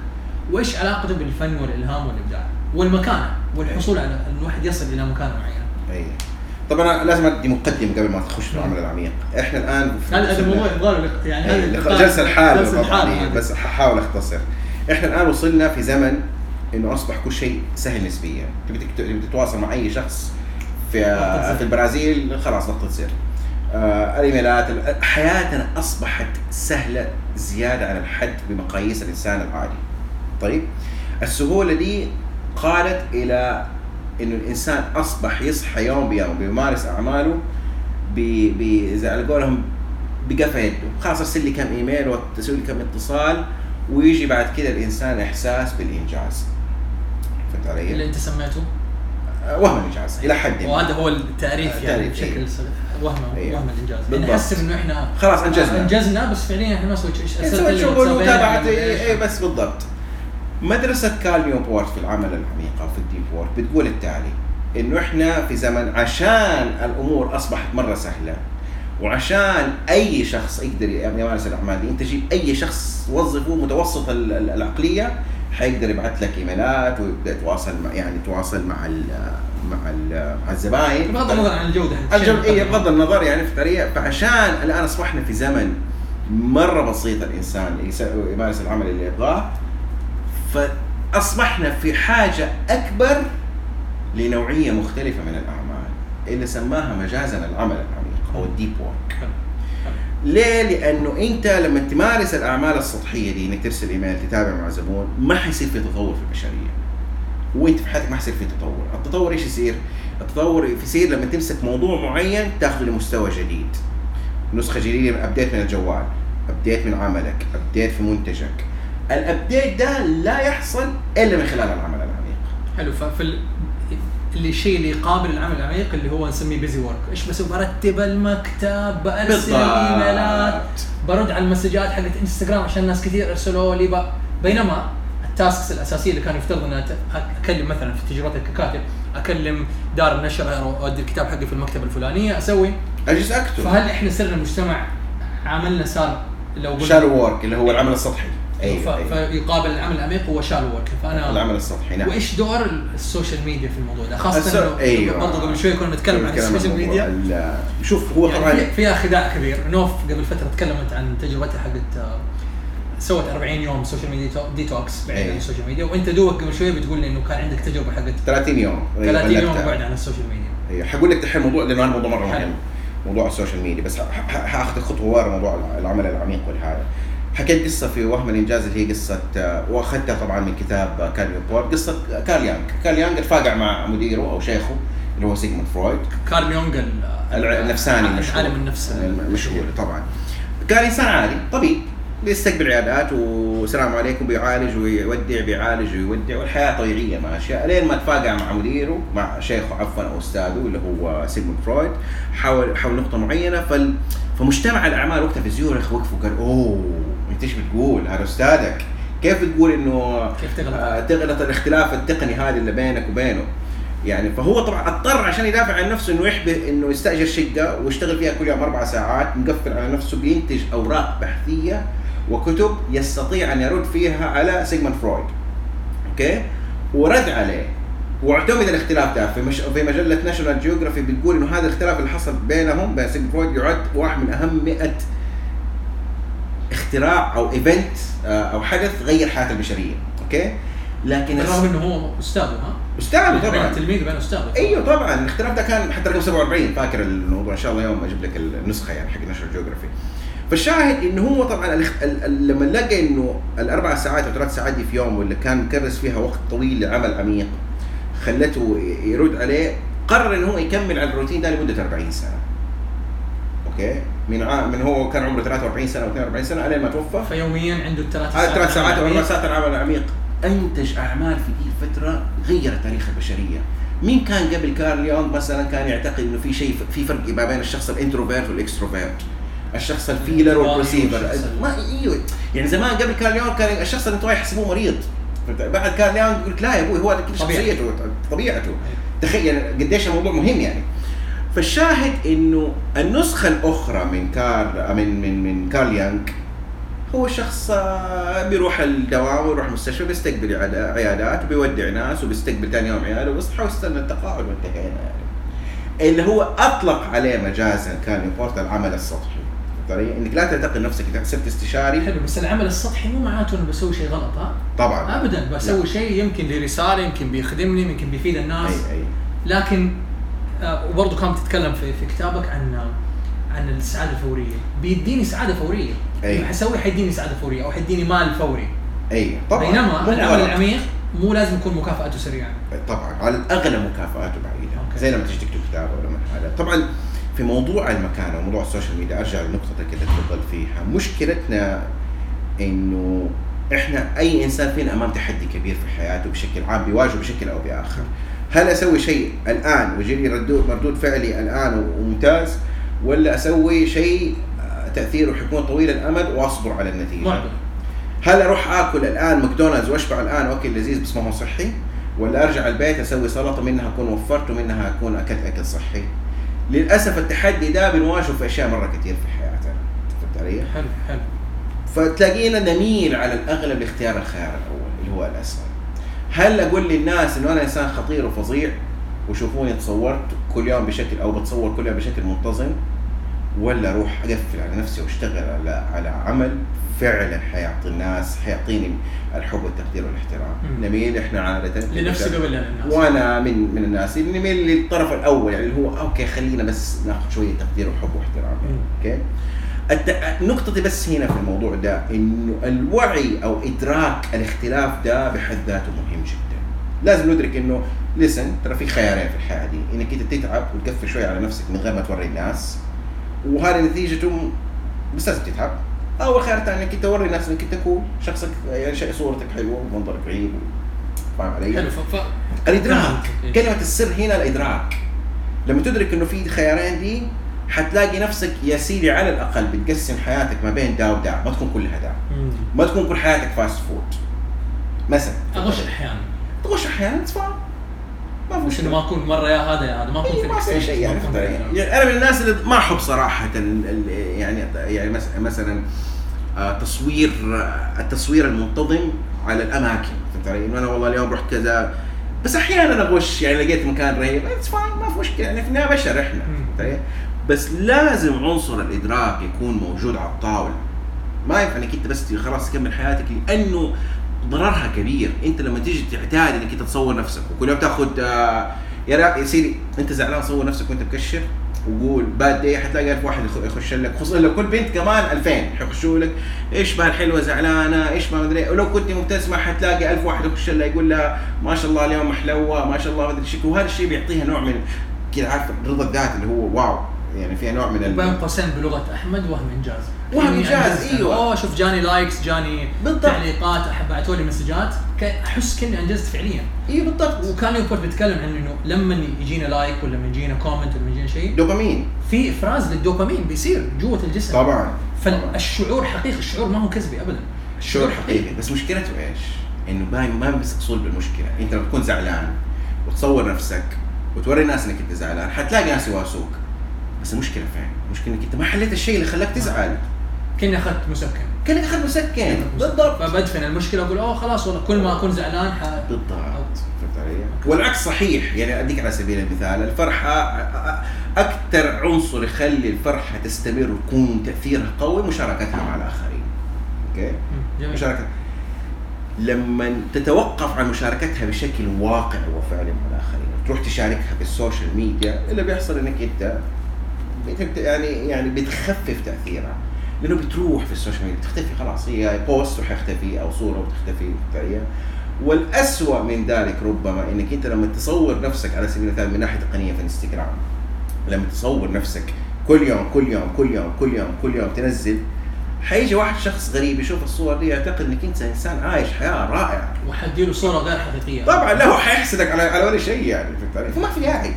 وإيش علاقته بالفن والإلهام والإبداع؟ والمكانة والحصول على إن الواحد يصل إلى مكانه معينه أي. طبعا لازم أدي مقدمة قبل ما تخش في العمل العميق. إحنا الآن هذا الموضوع يبغى يعني هذا جلسة لحاله إيه، هذه. بس ححاول أختصر. إحنا الآن وصلنا في زمن إنه أصبح كل شيء سهل نسبيا. تبي تتواصل مع أي شخص في. في البرازيل خلاص نقطة زر. الايميلات ال- حياتنا أصبحت سهلة زيادة عن الحد بمقاييس الإنسان العادي طيب السهولة دي قادت إلى إنه الإنسان أصبح يصحى يوم بيوم بيمارس أعماله ب ب زي على قولهم بقفا يده خلاص أرسل لي كم إيميل وتسوي لي كم اتصال ويجي بعد كده الإنسان إحساس بالإنجاز فهمت علي؟ اللي أنت سميته آه، وهم الإنجاز إلى حد ما وهذا هو التعريف يعني التعريف، بشكل إيه. صريح. وهم إيه. وهم الانجاز يعني. نحسب إنه إحنا خلاص أنجزنا أنجزنا بس فعليا إحنا ما سويت شيء إيه، سويت شغل وتابعت. اي بس بالضبط مدرسة كال نيوبورت في العمل العميق أو في ال deep work بتقول التالي إنه إحنا في زمن عشان الأمور أصبحت مرة سهلة وعشان أي شخص يقدر يمارس الأعمال دي أنت جيب أي شخص وظفه متوسط ال- ال- العقلية حيقدر يبعث لك إيميلات ويبدأ يتواصل مع يعني يتواصل مع ال مع ال مع الزباين. بغض النظر عن الجودة حق الشيء. الجو... إيه المقدم. بغض النظر يعني في طريقة. فعشان الآن أصبحنا في زمن مرة بسيط الإنسان يمارس العمل اللي يبغاه فأصبحنا في حاجة أكبر لنوعية مختلفة من الأعمال اللي سماها مجازا العمل العميق أو ال deep work ليه؟ لأنه أنت لما تمارس الأعمال السطحية دي إنك ترسل إيميل تتابع مع زبون ما حيصير في تطور في البشرية. وأنت في حياتك ما حيصير في تطور، التطور إيش يصير؟ التطور يصير لما تمسك موضوع معين تاخذه لمستوى جديد. نسخة جديدة من update من الجوال، update من عملك، update في منتجك. ال update ده لا يحصل إلا من خلال العمل العميق. حلو ففي ال- اللي يقابل العمل العميق اللي هو نسميه busy work إيش بسوي برتب المكتب برسل إيميلات برد على ال messages حقت انستغرام عشان ناس كثير ارسلوا لي. بينما ال tasks الأساسية اللي كان يفترض ان أت- أكلم مثلا في تجربتي ككاتب أكلم دار النشر أو اودي الكتاب حقي في المكتبه الفلانيه أسوي أجلس أكتب. فهل إحنا صرنا مجتمع عملنا صار لو قلنا شالو وورك اللي هو العمل السطحي. أيوه, أيوة. فيقابل العمل العميق هو shallow work فأنا العمل السطحي نعم. وإيش دور السوشيال ميديا في الموضوع ده خاصة السو- إنه أيوة. برضه قبل شوي كنا نتكلم عن السوشيال الموضوع. ميديا شوف هو يعني طبعا في- فيها خداع كبير نوف قبل فترة تكلمت عن تجربتها حقت آه، سوت 40 يوم سوشيال ميديا تو- ديتوكس بعيد أيوة. عن السوشيال ميديا وأنت دوبك قبل شوي بتقول لي إنه كان عندك تجربة حقت 30 يوم أيوة، 30 يوم غلبتها. بعد عن السوشيال ميديا أيوه حقول لك دحين موضوع لأنه الموضوع مرة. مهم موضوع ال social media بس حاخذ خطوة ورا موضوع العمل العميق والهذا حكيت قصة في وهم الإنجاز اللي هي قصة آه، وأخذتها طبعا من كتاب كارل يونغ. قصة كارل يانغ. كارل يانغ اتفاقع مع مديره أو شيخه اللي هو سيغموند فرويد. كارل يونغ النفساني المشهور عالم النفس المشهور طبعا. كان انسان عادي طبيب. بيستقبل عيادات والسلام عليكم بيعالج ويودع بيعالج ويودع والحياة طبيعية ماشية. لين ما تفاقع مع مديره مع شيخه عفوا أو أستاذه اللي هو سيغموند فرويد حول حول نقطة معينة. فال فمجتمع الأعمال وقتها في زيورخ وقفوا قال أوه. انت إيش بتقول هذا أستاذك كيف بتقول إنه كيف تغلط؟ آه، تغلط الاختلاف التقني هذا اللي بينك وبينه؟ يعني فهو طبعا اضطر عشان يدافع عن نفسه إنه يحبه إنه يستأجر شقة ويشتغل فيها كل يوم أربع ساعات مقفل على نفسه بينتج أوراق بحثية وكتب يستطيع أن يرد فيها على سيجموند فرويد. أوكي؟ ورد عليه. واعتمد الاختلاف ده. في مش في مجلة ناشونال جيوغرافي بتقول إنه هذا الاختلاف اللي حصل بينهم بين سيجموند فرويد يعد واحد من أهم 100 اختراع أو event أو حدث غير حياة البشرية أوكي؟ لكن بالرغم إنه هو أستاذه ها؟ أستاذ بين طبعا. التلميذ وبين أستاذه. أيوه طبعا. الاختلاف ده كان حتى رقم 47 فاكر الموضوع؟ إن شاء الله يوم أجيب لك النسخة يعني حق ناشونال جيوغرافي فالشاهد إنه هو طبعا الاخت... ال... ال... لما لقى إنه الأربع ساعات أو ثلاث ساعات دي في يوم واللي كان مكرس فيها وقت طويل لعمل عميق خلته يرد عليه قرر إنه هو يكمل على الروتين ده لمدة 40 سنه أوكي. من ع... من هو كان عمره 43 سنة أو 42 سنة الين ما توفى. فيوميا عنده ثلاث هذه ثلاث ساعات أو أربع. ساعات العمل العميق. أنتج أعمال في دي الفترة غيرت تاريخ البشرية. مين كان قبل كارل يونغ مثلا كان يعتقد إنه في شيء في فرق ما بين الشخص ال introvert وال extrovert؟ الشخص ال feeler وال perceiver ال- ما إيوه. يعني زمان قبل كارل يونغ كان الشخص الانطوائي يحسبوه مريض. بعد كارل يونغ لك لا يا أبوي هو. شخصيته طبيعته. تخيل قديش الموضوع مهم يعني. فالشاهد إنه النسخة الأخرى من كار من من من كارل يانغ هو شخص آه، بيروح الدوام ويروح المستشفى بيستقبل عياد- عيادات وبيودع ناس وبيستقبل ثاني يوم عياده ويصحى ويستنى التقاعد وانتهينا يعني. اللي هو أطلق عليه مجازا كان يبورت العمل السطحي. طريقة إنك لا تعتقد نفسك انك صرت استشاري. حلو بس العمل السطحي مو معناته إنه بسوي شيء غلط ها؟ طبعا. ابدا بسوي شيء يمكن لرسالة يمكن بيخدمني يمكن بيفيد الناس. اي أي. لكن وبرضه كانت تتكلم في في كتابك عن عن السعادة الفورية. بيديني سعادة فورية. اللي حسوي حيديني سعادة فورية أو حيديني مال فوري. أي طبعا. بينما العمل. العميق مو لازم يكون مكافآته سريعة. طبعا. على الأغلب مكافآته بعيدة. أوكي. زي لما تيجي تكتب كتاب ولا هذا طبعا في موضوع المكانه وموضوع ال social media أرجع لنقطة كده تفضل فيها. مشكلتنا إنه إحنا أي إنسان فينا امام تحدي كبير في حياته بشكل عام بيواجهه بشكل أو بآخر. هل أسوي شيء الآن ويجي لي ردود مردود فعلي الآن وممتاز ولا أسوي شيء آه، تاثيره حيكون طويل الأمد وأصبر على النتيجة معضل هل أروح آكل الآن ماكدونالدز وأشبع الآن وأكل لذيذ بس ما هو صحي؟ ولا أرجع البيت أسوي سلطة منها أكون وفرت ومنها أكون أكلت أكل صحي؟ للأسف التحدي ده بنواجهه في أشياء مرة كثير في حياتنا فهمت علي؟ حلو حلو فتلاقينا نميل على الأغلب لاختيار الخيار الأول اللي هو الاسهل. هل أقول للناس إنه أنا إنسان خطير وفظيع وشوفوني تصورت كل يوم بشكل أو بتصور كل يوم بشكل منتظم ولا أروح أقفل على نفسي وأشتغل على على عمل فعلا حيعطي الناس حيعطيني الحب والتقدير والاحترام. نميل إحنا عاده لنفسي قبل للناس وأنا من من الناس اللي نميل للطرف الأول يعني اللي هو أوكي خلينا بس ناخذ شوية تقدير وحب واحترام. أوكي. نقطتي بس هنا في الموضوع ده إنه الوعي أو إدراك الاختلاف ده بحد ذاته مهم جدا. لازم ندرك إنه listen ترى في خيارين في الحياة دي. إنك أنت تتعب وتقفل شوية على نفسك من غير ما توري الناس. وهذه نتيجته بس لازم تتعب. أو الخيار الثاني إنك أنت توري الناس إنك أنت cool شخصك يعني صورتك حلوة ومنظرك رهيب فاهم علي؟ حلو ف... ف... الإدراك. كلمة السر هنا الإدراك. لما تدرك إنه في خيارين دي حتلاقي نفسك يا سيدي على الأقل بتقسم حياتك ما بين دا ودا ما تكون كلها دا. ما تكون كل حياتك fast food مثلا اغش أحيانا تغش أحيانا it's fine ما في مش إنه مشكلة ما أكون مرة يا هذا يا هذا ما أكون إيه، ما في شيء يعني في-؟ يعني أنا من الناس اللي ما أحب صراحة ال- ال- يعني يعني مس- مثلا آه، تصوير آه، التصوير المنتظم على الأماكن فهمت علي؟ إنه أنا والله اليوم رحت كذا بس أحيانا أغش يعني لقيت مكان رهيب it's fine ما في مشكلة يعني في النهايه بشر إحنا مم. فهمت علي؟ بس لازم عنصر الإدراك يكون موجود على الطاولة. ما ينفع إنك أنت بس خلاص تكمل حياتك لأنه ضررها كبير. أنت لما تيجي تعتاد إنك أنت تصور نفسك وكل يوم تاخذ آه، يا يا سيدي أنت زعلان صور نفسك وأنت مكشر وقول bad day حتلاقي 1000 واحد يخ- يخش لك خصوصا لو كل بنت كمان 2000 حيخشوا لك إيش بها الحلوة زعلانة إيش ما مدري ولو كنت مبتسمة حتلاقي 1000 واحد يخش لها يقول لها ما شاء الله اليوم محلوه ما شاء الله مدري إيش وهذا الشيء بيعطيها نوع من كذا عارف رضا الذات اللي هو wow. يعني فيها نوع من ال- بين قوسين بلغة أحمد وهم إنجاز. وهم إني إنجاز، أنجزت. أيوة. أوه شوف جاني likes جاني بالضبط. تعليقات بعثوا لي مسجات. أحس كني انجزت فعليا. اي بالضبط. وكال نيوبورت بيتكلم عن إنه لما يجينا like ولا لما يجينا comment ولا لما يجينا شيء دوبامين. في إفراز للدوبامين بيصير جوة الجسم. طبعا. فالشعور حقيقي الشعور ما هو كذبي ابدا. الشعور حقيقي. بس مشكلته إيش؟ إنه ما ما بيمسك صلب المشكلة، أنت لما تكون زعلان وتصور نفسك وتوري الناس إنك أنت زعلان حتلاقي ناس يواسوك. بس المشكلة فين؟ المشكلة إنك أنت ما حليت الشيء اللي خلاك تزعل. كني أخذت مسكن. كأنك اخذ مسكن. بالضبط. فبدفن المشكلة وأقول اوه خلاص والله كل ما أكون زعلان ح... بالضبط. فهمت علي؟ والعكس صحيح. يعني أديك على سبيل المثال الفرحة أكثر عنصر يخلي الفرحة تستمر وتكون تأثيرها قوي مشاركتها مع الآخرين. أوكي؟ مشاركة. لما تتوقف عن مشاركتها بشكل واقعي وفعلي مع الآخرين تروح تشاركها بال social media اللي بيحصل إنك أنت يعني يعني بتخفف تأثيرها. لأنه بتروح في ال social media بتختفي خلاص. هي post وحيختفي أو صورة وتختفي فهي والأسوأ من ذلك ربما إنك أنت لما تصور نفسك على سبيل المثال من ناحية تقنيه في انستغرام لما تصور نفسك كل يوم كل يوم كل يوم كل يوم كل يوم تنزل حيجي واحد شخص غريب يشوف الصور دي يعتقد إنك أنت إنسان عايش حياة رائعة. وحديله صورة غير حقيقية. طبعا لا هو حيحسدك على على ولا شيء يعني؟ فما في داعي؟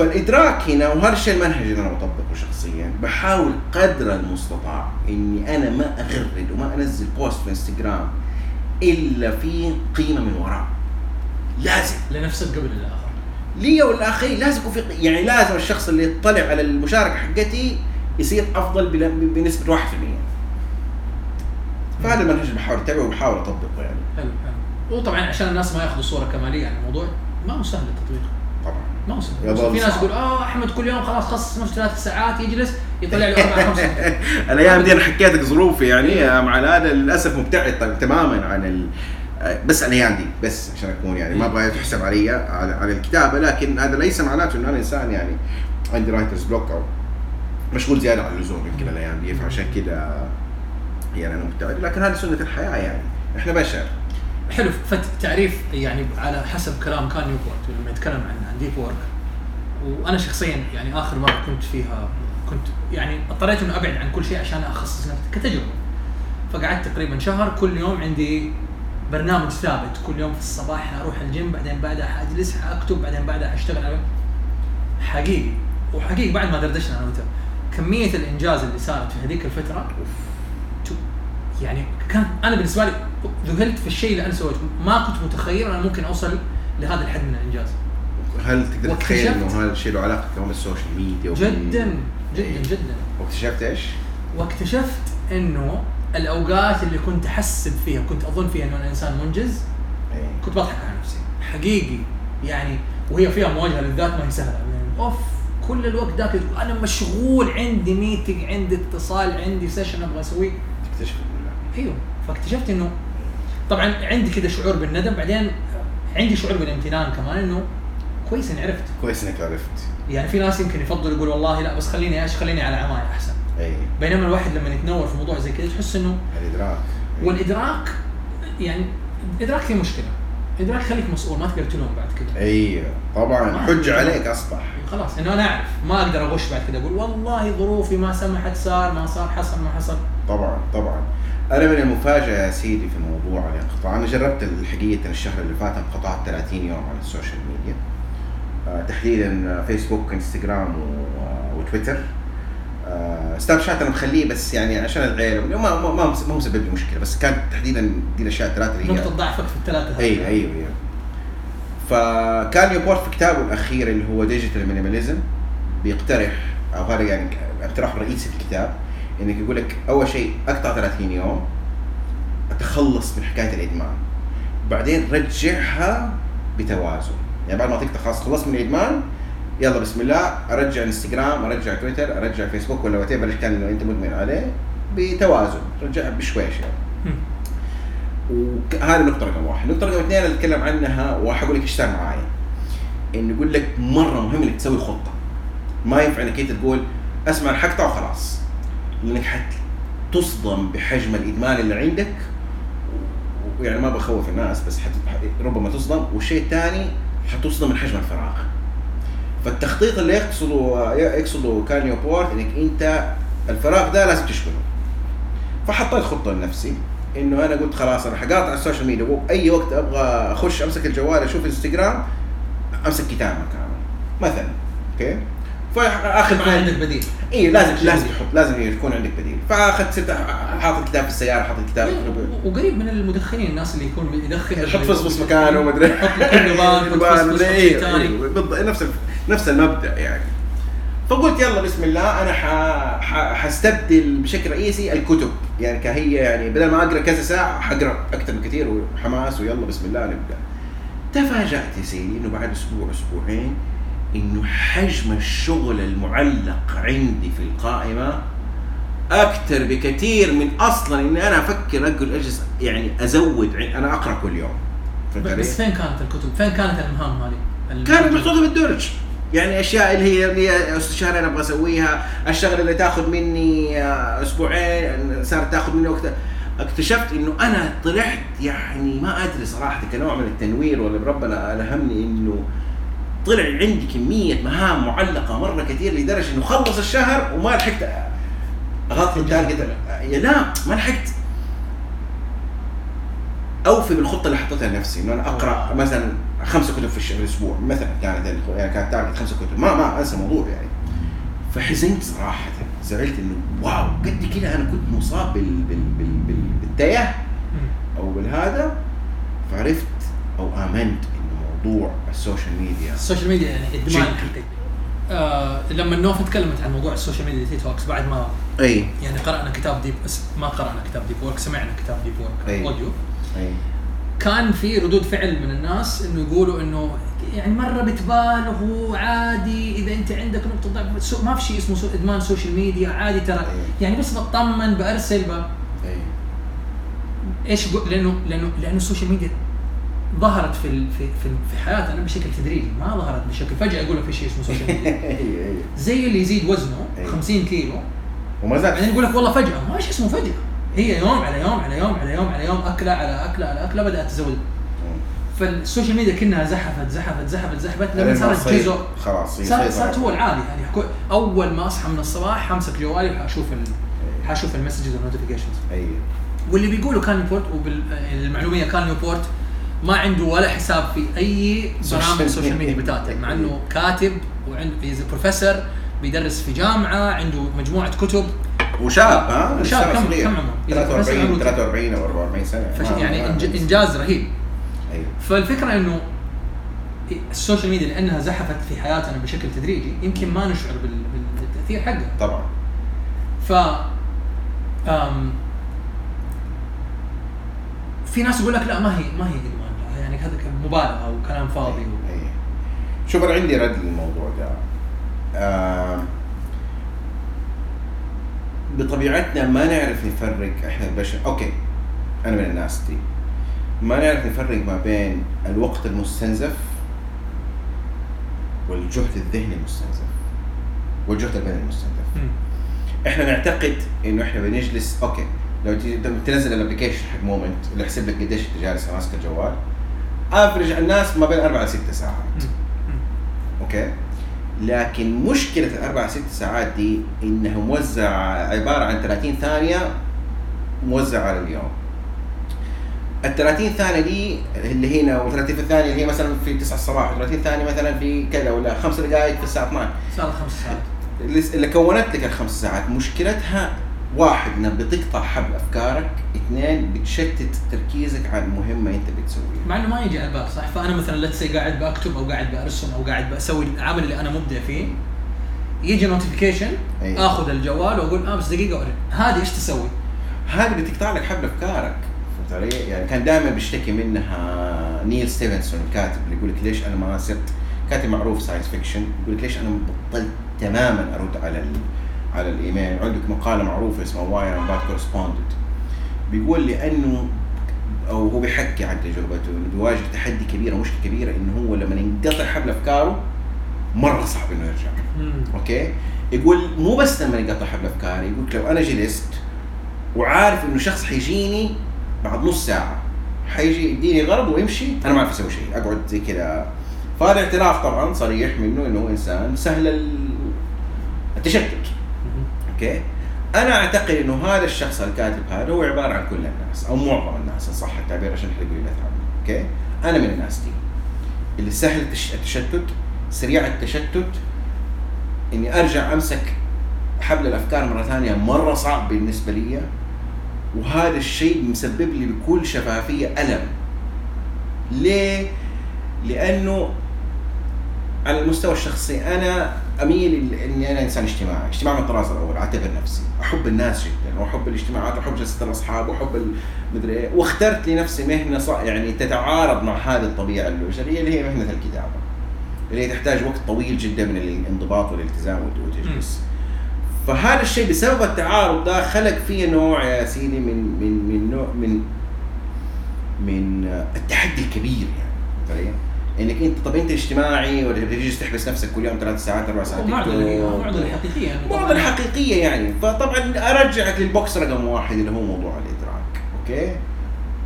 فالإدراك هنا وهذا الشيء المنهج اللي أنا بطبقه شخصيا. بحاول قدر المستطاع إني أنا ما أغرد وما أنزل بوست في إنستغرام إلا في قيمة من وراه لازم. لنفسك قبل الآخر. لي والآخرين لازم يكون في يعني لازم الشخص اللي يطلع على المشاركة حقتي يصير أفضل بنسبة 1% فهذا المنهج اللي بحاول أتبعه وبحاول أطبقه يعني. حلو حلو. وطبعا عشان الناس ما يأخذوا صورة كمالية عن الموضوع ما هو سهل التطبيق. طبعا. يظل في ناس. تقول آه أحمد كل يوم خلاص خصص نفسه ثلاث ساعات يجلس يطلع له أربع خمس الأيام دي أنا حكيت لك ظروفي يعني مع هذا للأسف مبتعد طيب تماما عن ال... بس الأيام دي بس عشان أكون يعني ما أبغى تحسب علي على الكتابة لكن هذا ليس معناته انه أنا إنسان يعني عندي writer's block أو مشغول زيادة عن اللزوم يمكن الأيام دي فعشان كذا يعني أنا مبتعد لكن هذه سنة الحياة يعني. إحنا بشر. حلو فالتعريف يعني على حسب كلام كال نيوبورت لما يتكلم عن عن deep work وأنا شخصيا يعني آخر مرة كنت فيها كنت يعني اضطريت إنه أبعد عن كل شيء عشان أخصص نفسي كتجربة. فقعدت تقريبا شهر كل يوم عندي برنامج ثابت. كل يوم في الصباح أروح الجيم بعدين بعدها حاجلس حاكتب بعدين بعدها حاشتغل على حقيقي وحقيقي بعد ما دردشنا أنا كمية الإنجاز اللي صارت في هذيك الفترة تو- يعني كان أنا بالنسبة لي ذهلت في الشيء اللي أنا سويته. ما كنت متخيل أنا ممكن أوصل لهذا الحد من الإنجاز. هل تقدر تتخيل إنه هذا الشيء له علاقة كمان بال social media وبال- جدا إيه. جدا. جدا واكتشفت إيش؟ واكتشفت إنه الأوقات اللي كنت أحسب فيها كنت أظن فيها إنه أنا إنسان منجز إيه. كنت بضحك على نفسي. حقيقي. يعني وهي فيها مواجهة للذات ما هي سهلة. يعني أوف كل الوقت ذاك أنا مشغول عندي meeting عندي اتصال عندي session أبغى أسويه. تكتشف. أيوه فاكتشفت إنه طبعا عندي كذا شعور بالندم بعدين عندي شعور بالامتنان كمان إنه كويس إني عرفت. كويس إنك عرفت. يعني في ناس يمكن يفضل يقول والله لا بس خليني إيش؟ خليني على عماي أحسن. أي. بينما الواحد لما يتنور في موضوع زي كذا تحس إنه الإدراك. أي. والإدراك يعني الادراك فيه مشكلة. الادراك يخليك مسؤول ما تقدر تلوم بعد كذا أي. طبعا حجه في- عليك أصبح. خلاص إنه أنا أعرف ما أقدر أغش بعد كذا أقول والله ظروفي ما سمحت صار ما صار حصل ما حصل. طبعا طبعا. أنا من المفاجأة يا سيدي في موضوع الانقطاع. أنا جربت الحقيقة الشهر اللي فات انقطعت 30 يوم عن ال social media. آه، تحديدا فيسبوك إنستغرام و- وتويتر. آه، سناب شات أنا مخليه بس يعني عشان العيله ما ما ما ما هو مسبب لي مشكلة. بس كانت تحديدا دي الأشياء الثلاثة اللي هي نقطة ضعفك في الثلاثة. أيوه أيوه أيوه. فكال نيوبورت في كتابه الأخير اللي هو Digital Minimalism بيقترح أو هذا يعني اقتراح رئيسي في الكتاب. إنك يقول لك أول شيء أقطع 30 يوم أتخلص من حكاية الإدمان بعدين رجعها بتوازن يعني بعد ما تقطع خلاص خلصت من الإدمان يلا بسم الله أرجع إنستغرام أرجع تويتر أرجع فيسبوك ولا whatever كان اللي أنت مدمن عليه بتوازن رجعها بشويش يعني. وهذه النقطة رقم واحد، النقطة رقم اثنين اللي أتكلم عنها وحقول لك اشتغل معايا. انه يقول لك مرة مهم إنك تسوي خطة. ما ينفع إنك أنت تقول أسمع حأقطع وخلاص. لانك حتصدم بحجم الإدمان اللي عندك ويعني ما بخوف الناس بس حت... ربما تصدم والشيء الثاني حتصدم من حجم الفراغ. فالتخطيط اللي يقصده يقصده كال نيوبورت إنك أنت الفراغ ده لازم تشغله. فحطيت خطة لنفسي إنه أنا قلت خلاص أنا حقاطع ال social media وأي وقت أبغى أخش أمسك الجوال أشوف إنستغرام أمسك كتاب مكانه مثلا okay فأخذ ما عندك بديل. اي لازم لازم تحط لازم يكون عندك بديل. فاخذت صرت حاطط كتاب في السيارة حاطط كتاب وقريب من المدخنين الناس اللي يكون يدخن. يحط فصفص مكانه كل بان يحط إيه، ثاني. إيه، بالضبط. نفس نفس المبدأ يعني. فقلت يلا بسم الله أنا. حستبدل بشكل رئيسي الكتب. يعني كهي يعني بدل ما أقرأ كذا ساعة حقرأ أكثر بكثير وحماس ويلا بسم الله نبدأ. تفاجأت يا سيدي إنه بعد أسبوع أسبوعين إنه حجم الشغل المعلق عندي في القائمة أكثر بكثير من أصلا إني أنا أفكر أقول أجلس يعني أزود أنا أقرأ كل يوم؟ بس فين كانت الكتب؟ فين كانت المهام هذه؟ كانت محطوطه بالدرج يعني أشياء اللي هي اللي هي شهرين أبغى أسويها الشغله اللي تاخذ مني آه، أسبوعين صارت تاخذ مني وقت اكتشفت إنه أنا طلعت يعني ما أدري صراحة كنوع من التنوير ولا بربنا ألهمني إنه طلع عندي كمية مهام معلقة مرة كثير لدرجة إنه خلص الشهر وما لحقت اغطي ال target. يلا ما لحقت. أوفي بالخطة اللي حطيتها لنفسي إنه أنا أقرأ مثلا خمسة كتب في الأسبوع مثلا كانت يعني كانت target خمسة كتب. ما ما أنسى الموضوع يعني. فحزنت صراحة. زعلت إنه واو قد كده أنا كنت مصاب بال بال بال بال بالتيه. أو بالهذا فعرفت أو آمنت موضوع ال social media. ال social media يعني ادمان. حقيقي آه لما نوف تكلمت عن موضوع ال social media detox بعد ما أي. يعني قرأنا كتاب Deep ما قرأنا كتاب Deep Work سمعنا كتاب Deep Work أي. audio أي. كان في ردود فعل من الناس إنه يقولوا إنه يعني مرة بتبالغوا عادي إذا أنت عندك نقطة ضعف. ما في شيء اسمه إدمان social media عادي ترى. أي. يعني بس بطمن برسل ب... أي. إيش لأنه لأنه لأنه ال social media ظهرت في في في, في حياتنا بشكل تدريجي ما ظهرت بشكل فجأة يقول لك في شيء اسمه social media اي اي زي اللي يزيد وزنه أي. 50 كيلو وما زال بعدين يقول لك والله فجأة ما إيش اسمه فجأة؟ هي يوم على يوم على يوم على يوم على يوم أكلة على أكلة على أكلة بدأت تزود. فال social media كأنها زحفت زحفت زحفت زحفت لما صارت جزء. خلاص. صارت هو العادي يعني. أول ما أصحى من الصباح حمسك جوالي وحاشوف ال... حاشوف ال messages وال notifications اي واللي بيقولوا كال نيوبورت وبالمعلوميه كال نيوبورت ما عنده ولا حساب في أي برامج social media. بتاتا مع إنه كاتب وعنده بروفيسور بيدرس في جامعة عنده مجموعة كتب. وشاب ها؟ وشاب، كم- صغير. كم عمره؟ إذا بس 43 عمره- 43 أو 44 سنة. فش يعني إنجاز رهيب. أيوه. فالفكرة إنه ال social media لأنها زحفت في حياتنا بشكل تدريجي يمكن ما نشعر بال- بالتأثير حقها طبعا. ف في ناس يقول لك لا ما هي ما هي يعني هذا كان مبالغة وكلام فاضي. و... أي. شوف أنا عندي رد للموضوع ده. آه بطبيعتنا ما نعرف نفرق إحنا البشر. أوكي أنا من الناس دي. ما نعرف نفرق ما بين الوقت المستنزف والجهد الذهني المستنزف والجهد البدني المستنزف. إحنا نعتقد إنه إحنا بنجلس okay لو تنزل ال application حق Moment اللي يحسب لك قديش أنت جالس ماسك الجوال. average الناس ما بين أربع لست ساعات. okay؟ لكن مشكلة الأربع ست ساعات دي إنها موزعة عبارة عن 30 ثانية موزعة على اليوم. ال 30 ثانية دي اللي هنا و 30 ثانية اللي هي مثلا في 9 الصباح و 30 ثانية مثلا في كذا ولا خمس دقائق في الساعة 12 صار خمس ساعات. اللي كونت لك الخمس ساعات مشكلتها واحد انها بتقطع حبل أفكارك، اثنين بتشتت تركيزك عن المهمة أنت بتسويها. مع إنه ما يجي على البال صح فأنا مثلا let's say قاعد بكتب أو قاعد برسم أو قاعد بسوي العمل اللي أنا مبدع فيه يجي notification أيوة. آخذ الجوال وأقول آه بس دقيقة أوري. هذه إيش تسوي؟ هذه بتقطع لك حبل أفكارك فهمت علي؟ يعني كان دائما بيشتكي منها نيل ستيفنسون الكاتب اللي يقول لك ليش أنا ما صرت كاتب معروف science fiction يقول لك ليش أنا بطلت تماما أرد على على الإيميل. عنده مقالة معروفة اسمها Why I am a bad correspondent بيقول لأنه أو هو بيحكي عن تجربته إنه بيواجه تحدي كبير ومشكله كبيرة إنه هو لما ينقطع حبل أفكاره مرة صعب إنه يرجع. okay؟ يقول مو بس لما يقطع حبل افكاري يقول لو أنا جلست وعارف إنه شخص حيجيني بعد نص ساعة حيجي يديني غرض ويمشي أنا ما أعرف أسوي شيء أقعد زي كذا. فهذا اعتراف طبعا صريح منه إنه هو إنسان سهل ال- التشتت. أوكي؟ أنا أعتقد إنه هذا الشخص الكاتب هذا هو عبارة عن كل الناس أو معظم الناس إن صح التعبير عشان لا تعمل أوكي؟ أنا من الناس دي. اللي سهل التش- التشتت سريع التشتت إني أرجع أمسك حبل الأفكار مرة ثانية مرة صعب بالنسبة لي. وهذا الشيء مسبب لي بكل شفافية ألم. ليه؟ لأنه على المستوى الشخصي أنا أميل إني أنا إنسان اجتماعي، اجتماعي من الطراز الأول أعتبر نفسي، أحب الناس جدا وأحب الاجتماعات وأحب جلسة الأصحاب وأحب ال- مدري إيه، واخترت لنفسي مهنة ص- يعني تتعارض مع هذه الطبيعة البشريه اللي هي مهنة الكتابة. اللي هي تحتاج وقت طويل جدا من الانضباط والالتزام وت- وتجلس. فهذا الشيء بسبب التعارض ده خلق فيه نوع يا سيدي من من من نوع من من آه، التحدي الكبير يعني؟ إنك انت طب أنت اجتماعي ولا تجلس تحبس نفسك كل يوم ثلاث ساعات أربع ساعات؟ معضله. معضله حقيقية يعني. معضلة حقيقية يعني. فطبعا أرجعك لل box رقم واحد اللي هو موضوع الإدراك. أوكي؟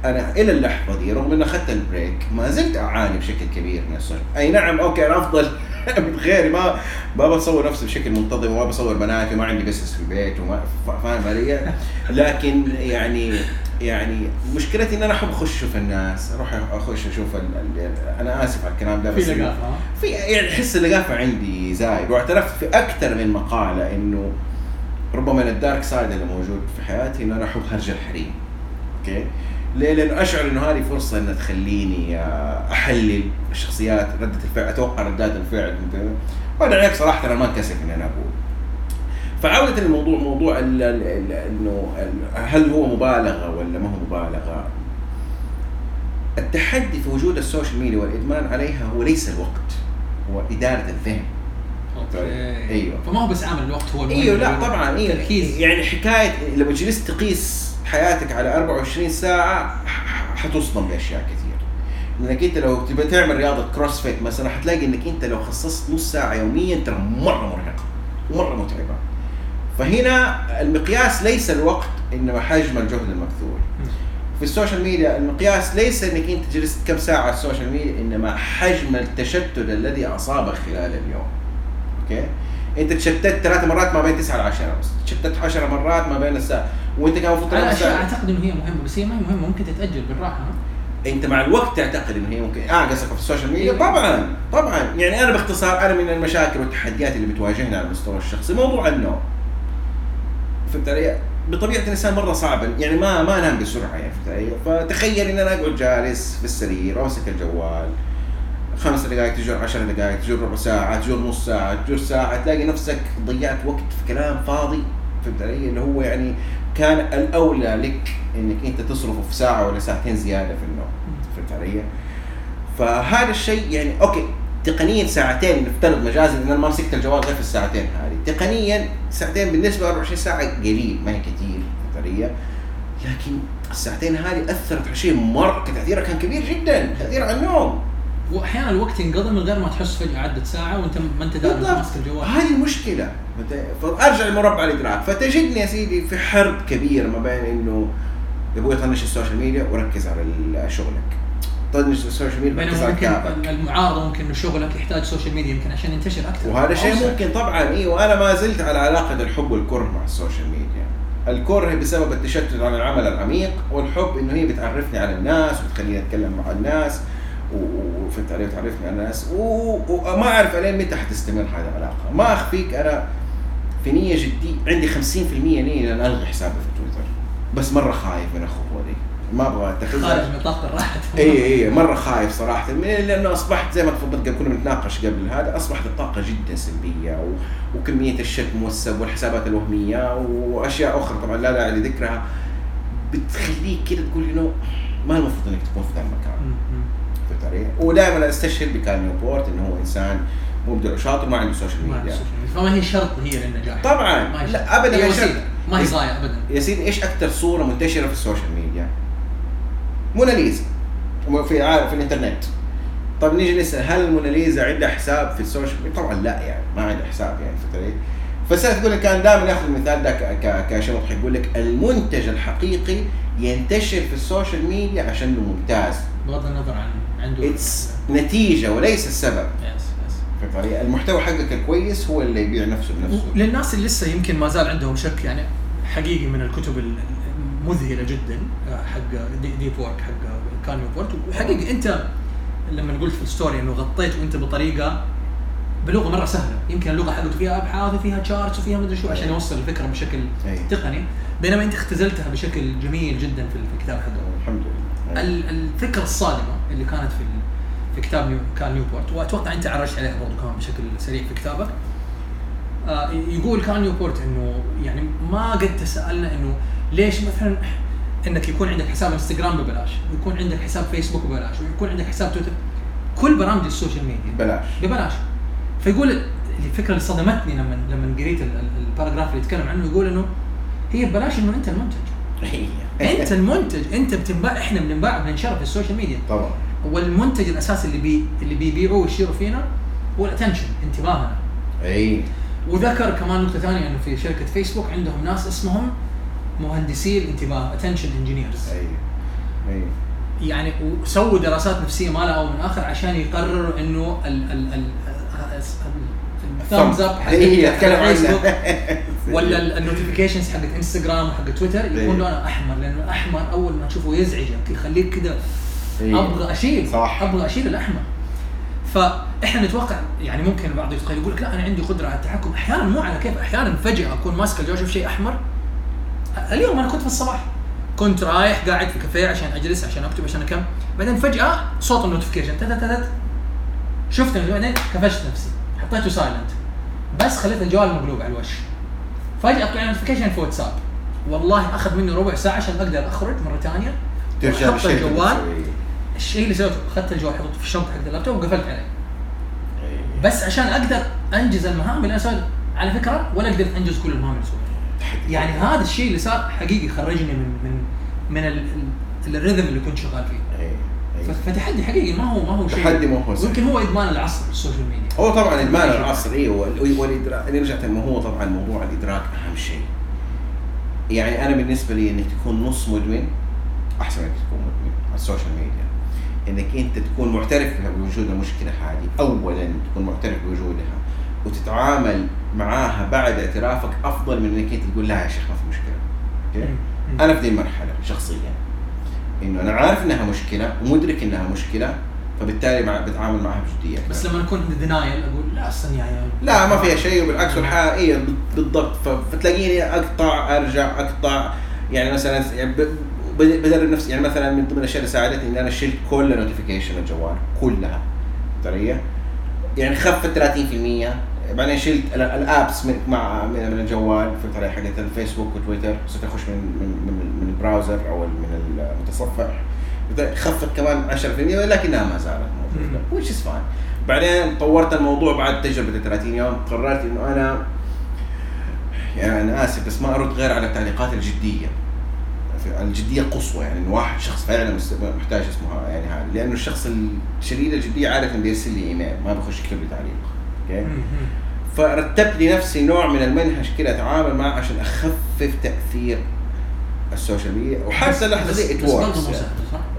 أنا إلى اللحظة دي رغم إني أخذت ال break ما زلت أعاني بشكل كبير من ال social أي نعم أوكي أنا أفضل من غيري. ما ما بصور نفسي بشكل منتظم وما بصور بناتي وما عندي business في البيت وما فاهم علي؟ لكن يعني يعني مشكلتي إن أنا أحب أخش أشوف الناس أروح أخش أشوف ال... ال... أنا آسف على الكلام ده في بس لقافه ها؟ في يعني حس اللقافه عندي زايد واعترفت في أكثر من مقالة إنه ربما من ال dark side اللي موجود في حياتي إنه أنا أحب هرج الحريم أوكي ليه؟ لأنه أشعر إنه هذه فرصة إنها تخليني آه، أحلل الشخصيات ردة الفعل أتوقع ردات الفعل وهذا عيب صراحة أنا ما انكسف إني أنا أقول فعودة الموضوع موضوع ال- ال- ال- إنه هل هو مبالغة ولا ما هو مبالغة؟ التحدي في وجود ال social media والإدمان عليها هو ليس الوقت هو إدارة الذهن. أوكي. أيوه. فما هو بس عامل الوقت هو المهم أيوه لا طبعا أيوه. تركيز يعني حكاية لما جلست تقيس حياتك على 24 ساعة حتصدم باشياء كثير لأنك أنت لو تبغى تعمل رياضة CrossFit مثلا حتلاقي إنك أنت لو خصصت نص ساعة يوميا ترى مرة مرهقة ومره متعبة. فهنا المقياس ليس الوقت إنما حجم الجهد المبذول. في ال social media المقياس ليس إنك أنت جلست كم ساعة على ال social media إنما حجم التشتت الذي اصابك خلال اليوم. أوكي؟ أنت تشتت ثلاث مرات ما بين 9 ل 10 بس. تشتت 10 مرات ما بين الساعة. وأنت كان المفروض أنا ساعه أعتقد إنه هي مهمة بس هي ما هي مهمة ممكن تتأجل بالراحة؟ أنت مع الوقت تعتقد ان هي ممكن. آه قصدك في ال social media؟ أيوة. طبعا طبعا. يعني أنا باختصار أنا من المشاكل والتحديات اللي بتواجهنا على المستوى الشخصي موضوع النوم. فهمت علي؟ بطبيعة الإنسان مرة صعبه يعني ما ما أنام بسرعة يعني فهمت علي؟ فتخيل إن أنا أقعد جالس في السرير وأمسك الجوال خمس دقائق تجر عشر دقائق تجر ربع ساعة تجر نص ساعة تجر ساعة تلاقي نفسك ضيعت وقت في كلام فاضي فهمت علي؟ اللي هو يعني كان الأولى لك إنك أنت تصرفه في ساعة ولا ساعتين زيادة في النوم فهمت علي؟ فهذا الشيء يعني أوكي تقنيا ساعتين نفترض مجازا إن أنا ما مسكت الجوال غير في الساعتين هذه. تقنيا ساعتين بالنسبة ل 24 ساعة قليل ما هي كثير فتريه لكن الساعتين هذه أثرت على شيء مرة تاثيرها كان كبير جدا تأثير على النوم. واحيانا الوقت ينقضي من غير ما تحس فجاه عدت ساعة وأنت ما أنت داري ماسك الجوال. هذه المشكلة. فارجع لمربع الإدراك. فتجدني يا سيدي في حرب كبير ما بين إنه يا أبوي طنش ال social media وركز على شغلك. طنش ال social media بينما ممكن المعارضة ممكن انه شغلك يحتاج social media يمكن عشان ينتشر أكثر. وهذا شيء. ممكن طبعا إي وأنا ما زلت على علاقة الحب والكره مع ال social media الكره بسبب التشتت عن العمل العميق والحب إنه هي بتعرفني على الناس وتخليني أتكلم مع الناس وفهمت علي وتعرفني على الناس وما أعرف ألين متى حتستمر هذه العلاقة. ما أخفيك أنا في نية جدي عندي 50% نية ان ألغي حسابي في تويتر. بس مرة خايف من الخطوه دي ما أبغى اتخذها خارج نطاق الراحة إي إي مرة خايف صراحة من لأنه أصبحت زي ما تفضلت قبل كنا بنتناقش قبل هذا أصبحت الطاقة جدا سلبية و... وكمية الشتم والسب والحسابات الوهمية وأشياء أخرى طبعا لا داعي لذكرها بتخليك كده تقول إنه ما المفروض إنك تكون في ذا المكان. فهمت علي؟ ودائما استشهد بكال نيوبورت إنه هو إنسان مبدع وشاطر ما عنده social media. فما هي شرط هي للنجاح طبعا لا. ابدا هي. ما هي غايه ابدا يا سيدي إيش أكثر صورة منتشرة في ال social media؟ موناليزا في في الإنترنت. طب نيجي نسأل هل الموناليزا عندها حساب في ال social media؟ طبعا لا يعني ما عندها حساب يعني فترة فسالت تقول لك كان دائما يأخذ المثال ده ك- ك- كشيء مضحك يقول لك المنتج الحقيقي ينتشر في ال social media عشانه ممتاز. بغض النظر عن عنده it's نتيجة وليس السبب. yes yes فهمت؟ المحتوى حقك الكويس هو اللي يبيع نفسه بنفسه. للناس اللي لسه يمكن ما زال عندهم شك يعني حقيقي من الكتب المذهله جدا حق دي- Deep Work حق كال نيوبورت وحقيقي أنت لما قلت في ال story إنه غطيته أنت بطريقة بلغة مرة سهلة. يمكن اللغة حقته فيها أبحاث وفيها charts وفيها مدري شو عشان يوصل الفكرة بشكل أي. تقني. بينما أنت اختزلتها بشكل جميل جدا في الكتاب حقه. الحمد لله. ال- الفكرة الصادمة اللي كانت في في كتاب نيو كال نيوبورت وأتوقع أنت عرجت عليها برضه كمان بشكل سريع في كتابك. آه، يقول كال نيوبورت إنه يعني ما قد تسألنا إنه ليش مثلا إنك يكون عندك حساب إنستغرام ببلاش ويكون عندك حساب فيسبوك ببلاش ويكون عندك حساب تويتر كل برامج ال social media بلاش ببلاش. فيقول الفكرة اللي صدمتني لما لما قريت ال- ال- ال paragraph اللي يتكلم عنه يقول إنه هي ببلاش إنه أنت المنتج. أنت المنتج أنت بتنباع إحنا بننباع بننشر في ال social media. طبعا. والمنتج الأساسي اللي بي اللي بيبيعوه ويشتروا فينا هو ال attention انتباهنا. إي. وذكر كمان نقطة ثانية إنه في شركة فيسبوك عندهم ناس اسمهم مهندسي الانتباه attention engineers أي أي. يعني وسووا دراسات نفسية ما لها من آخر عشان يقرروا إنه ال ال ال ال thumbs up حق حق فيسبوك ولا ال notifications حقت انستغرام وحق تويتر يكون. لونها أحمر لأنه الأحمر أول ما تشوفه يزعجك يخليك كده إيه. أبغى أشيل صح. أبغى أشيل الأحمر. فإحنا نتوقع يعني ممكن البعض يتخيل يقول لك لا أنا عندي قدرة على التحكم. أحيانا مو على كيف أحيانا فجأة أكون ماسك الجوال أشوف شيء أحمر. اليوم أنا كنت في الصباح. كنت رايح قاعد في كافيه عشان أجلس عشان أكتب عشان اكم بعدين فجأة صوت ال notification تت تت شفت بعدين كفشت نفسي. حطيته silent بس خليت الجوال مقلوب على الوش. فجأة طلع notification في واتساب والله أخذ مني ربع ساعة عشان أقدر أخرج مرة ثانية. ترجع الجوال. الشيء اللي سويته أخذت الجوال حطيته في الشنطة حق اللابتوب وقفلت عليه. إيه. بس عشان أقدر أنجز المهام اللي أنا سويتها. على فكرة ولا قدرت أنجز كل المهام اللي سويتها. يعني هذا الشيء اللي صار حقيقي خرجني من من من ال- ال- ال rhythm اللي كنت شغال فيه. إيه. إيه. فتحدي حقيقي ما هو ما هو شيء تحدي ما هو. يمكن هو إدمان العصر السوشيال ميديا. هو طبعا إدمان العصر أيوه وال- والإدراك. نرجع تاني هو طبعا موضوع الإدراك أهم شيء. يعني أنا بالنسبة لي إنك تكون نص مدمن أحسن إنك تكون مدمن على السوشيال ميديا. إنك أنت تكون معترف بوجود المشكلة هذه. اولا تكون معترف بوجودها. وتتعامل معاها بعد اعترافك أفضل من إنك أنت تقول لا يا شيخ ما في مشكلة. أوكي؟ مم. أنا في دي المرحلة شخصيا. إنه أنا عارف إنها مشكلة ومدرك إنها مشكلة فبالتالي مع بتعامل معها بجدية. بس لما أكون denial أقول لا استنى يعني لا ما فيها شيء وبالعكس والحياة إيه بالضبط. فتلاقيني أقطع أرجع أقطع. يعني مثلا يعني بدرب نفسي يعني مثلا من ضمن الأشياء اللي ساعدتني إن أنا شلت كل notification الجوال كلها. ترى يعني خفت 30% بعدين شلت ال- ال apps من مع من الجوال الطريقة حقت الفيسبوك وتويتر صرت أخش من من من, من ال browser أو من المتصفح. خفت كمان 10% لكنها ما زالت موجودة which is fine. بعدين طورت الموضوع بعد تجربة 30 يوم قررت إنه أنا يعني أنا آسف بس ما أرد غير على التعليقات الجدية. الجدية قصوى يعني إنه واحد شخص فعلا محتاج اسمه يعني هذا لأنه الشخص الشديد الجدية عادة بيرسل لي إيميل ما بخش يكتب لي تعليق. أوكي؟ فرتبت لنفسي نوع من المنهج كذا اتعامل معه عشان أخفف تأثير السوشيال ميديا. وحتى اللحظة دي ات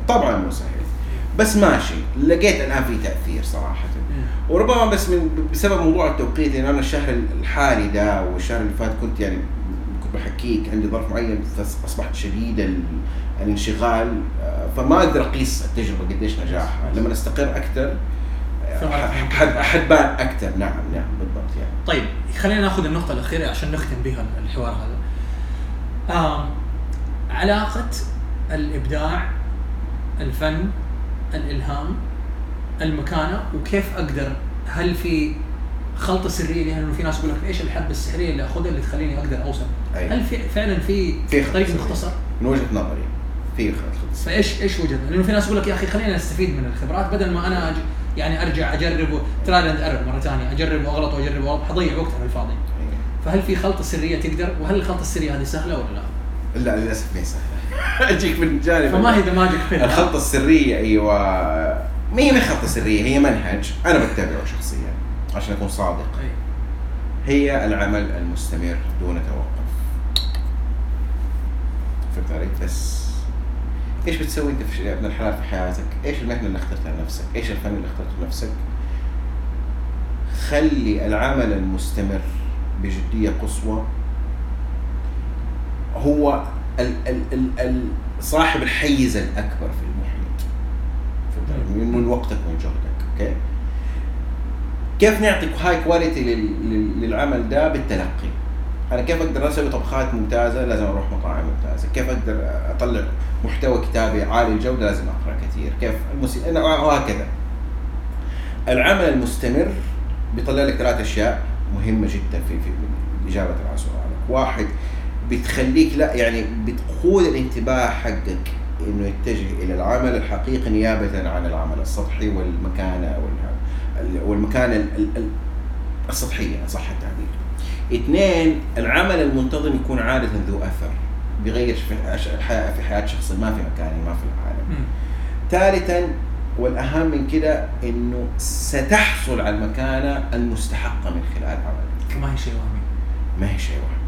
طبعا مو سهل. بس ماشي لقيت الان في تأثير صراحة. وربما بس من بسبب موضوع التوقيت لأن أنا الشهر الحالي ده والشهر اللي فات كنت يعني كنت بحكيك عندي ظرف معين فأصبحت شديد الانشغال. آه، فما أقدر أقيس التجربة قديش نجاحها. لما استقر أكثر حتبان أكثر. نعم نعم بالضبط يعني. طيب خلينا ناخذ النقطة الأخيرة عشان نختم بها الحوار هذا. آه علاقة الإبداع الفن الإلهام المكانة وكيف أقدر هل في خلطة سرية لأنه في ناس يقول لك إيش الحبة السحرية اللي أخذها اللي تخليني أقدر أوصل؟ أيه. هل في فعلا في, طريق مختصر؟ من وجهة نظري في خلطة فايش إيش وجهة لأنه في ناس يقول لك يا أخي خلينا نستفيد من الخبرات بدل ما أنا أج... يعني أرجع أجرب try and error مرة ثانية أجرب وأغلط وأجرب وأغلط حضيع وقت على الفاضي. فهل في خلطة سرية تقدر وهل الخلطة السرية هذه سهلة ولا لا؟ لا للأسف ما هي سهلة. أجيك من جانب. فما هي ذا ماجيك الخلطة السرية أيوه. ما هي خطه سرية؟ هي منهج. أنا بتبعه شخصيا عشان أكون صادق. هي العمل المستمر دون توقف. فهمت علي؟ بس. إيش بتسوي أنت في ابن الحلال في حياتك؟ إيش المهنه اللي اخترتها لنفسك؟ إيش الفن اللي اخترته لنفسك؟ خلي العمل المستمر بجدية قصوى. هو ال ال ال ال صاحب الحيز الأكبر في من, من وقتك ومن جهدك أوكي؟ كيف نعطي high quality للعمل ده؟ بالتلقي. أنا كيف أقدر أسوي طبخات ممتازة لازم أروح مطاعم ممتازة؟ كيف أقدر أطلع محتوى كتابي عالي الجودة لازم أقرأ كثير؟ كيف؟ وهكذا. العمل المستمر بيطلع لك ثلاث أشياء مهمة جدا في في إجابة على سؤالك. واحد بتخليك لا يعني بتقود الانتباه حقك إنه يتجه إلى العمل الحقيقي نيابه عن العمل السطحي والمكانة والمكانة السطحية صح التعبير. اثنين العمل المنتظم يكون عاده ذو أثر بيغير في في حياة شخص ما في مكاني ما في العالم. ثالثا والأهم من كده إنه ستحصل على المكانة المستحقة من خلال عملك. ما هي شيء وهمي. ما هي شيء وهمي.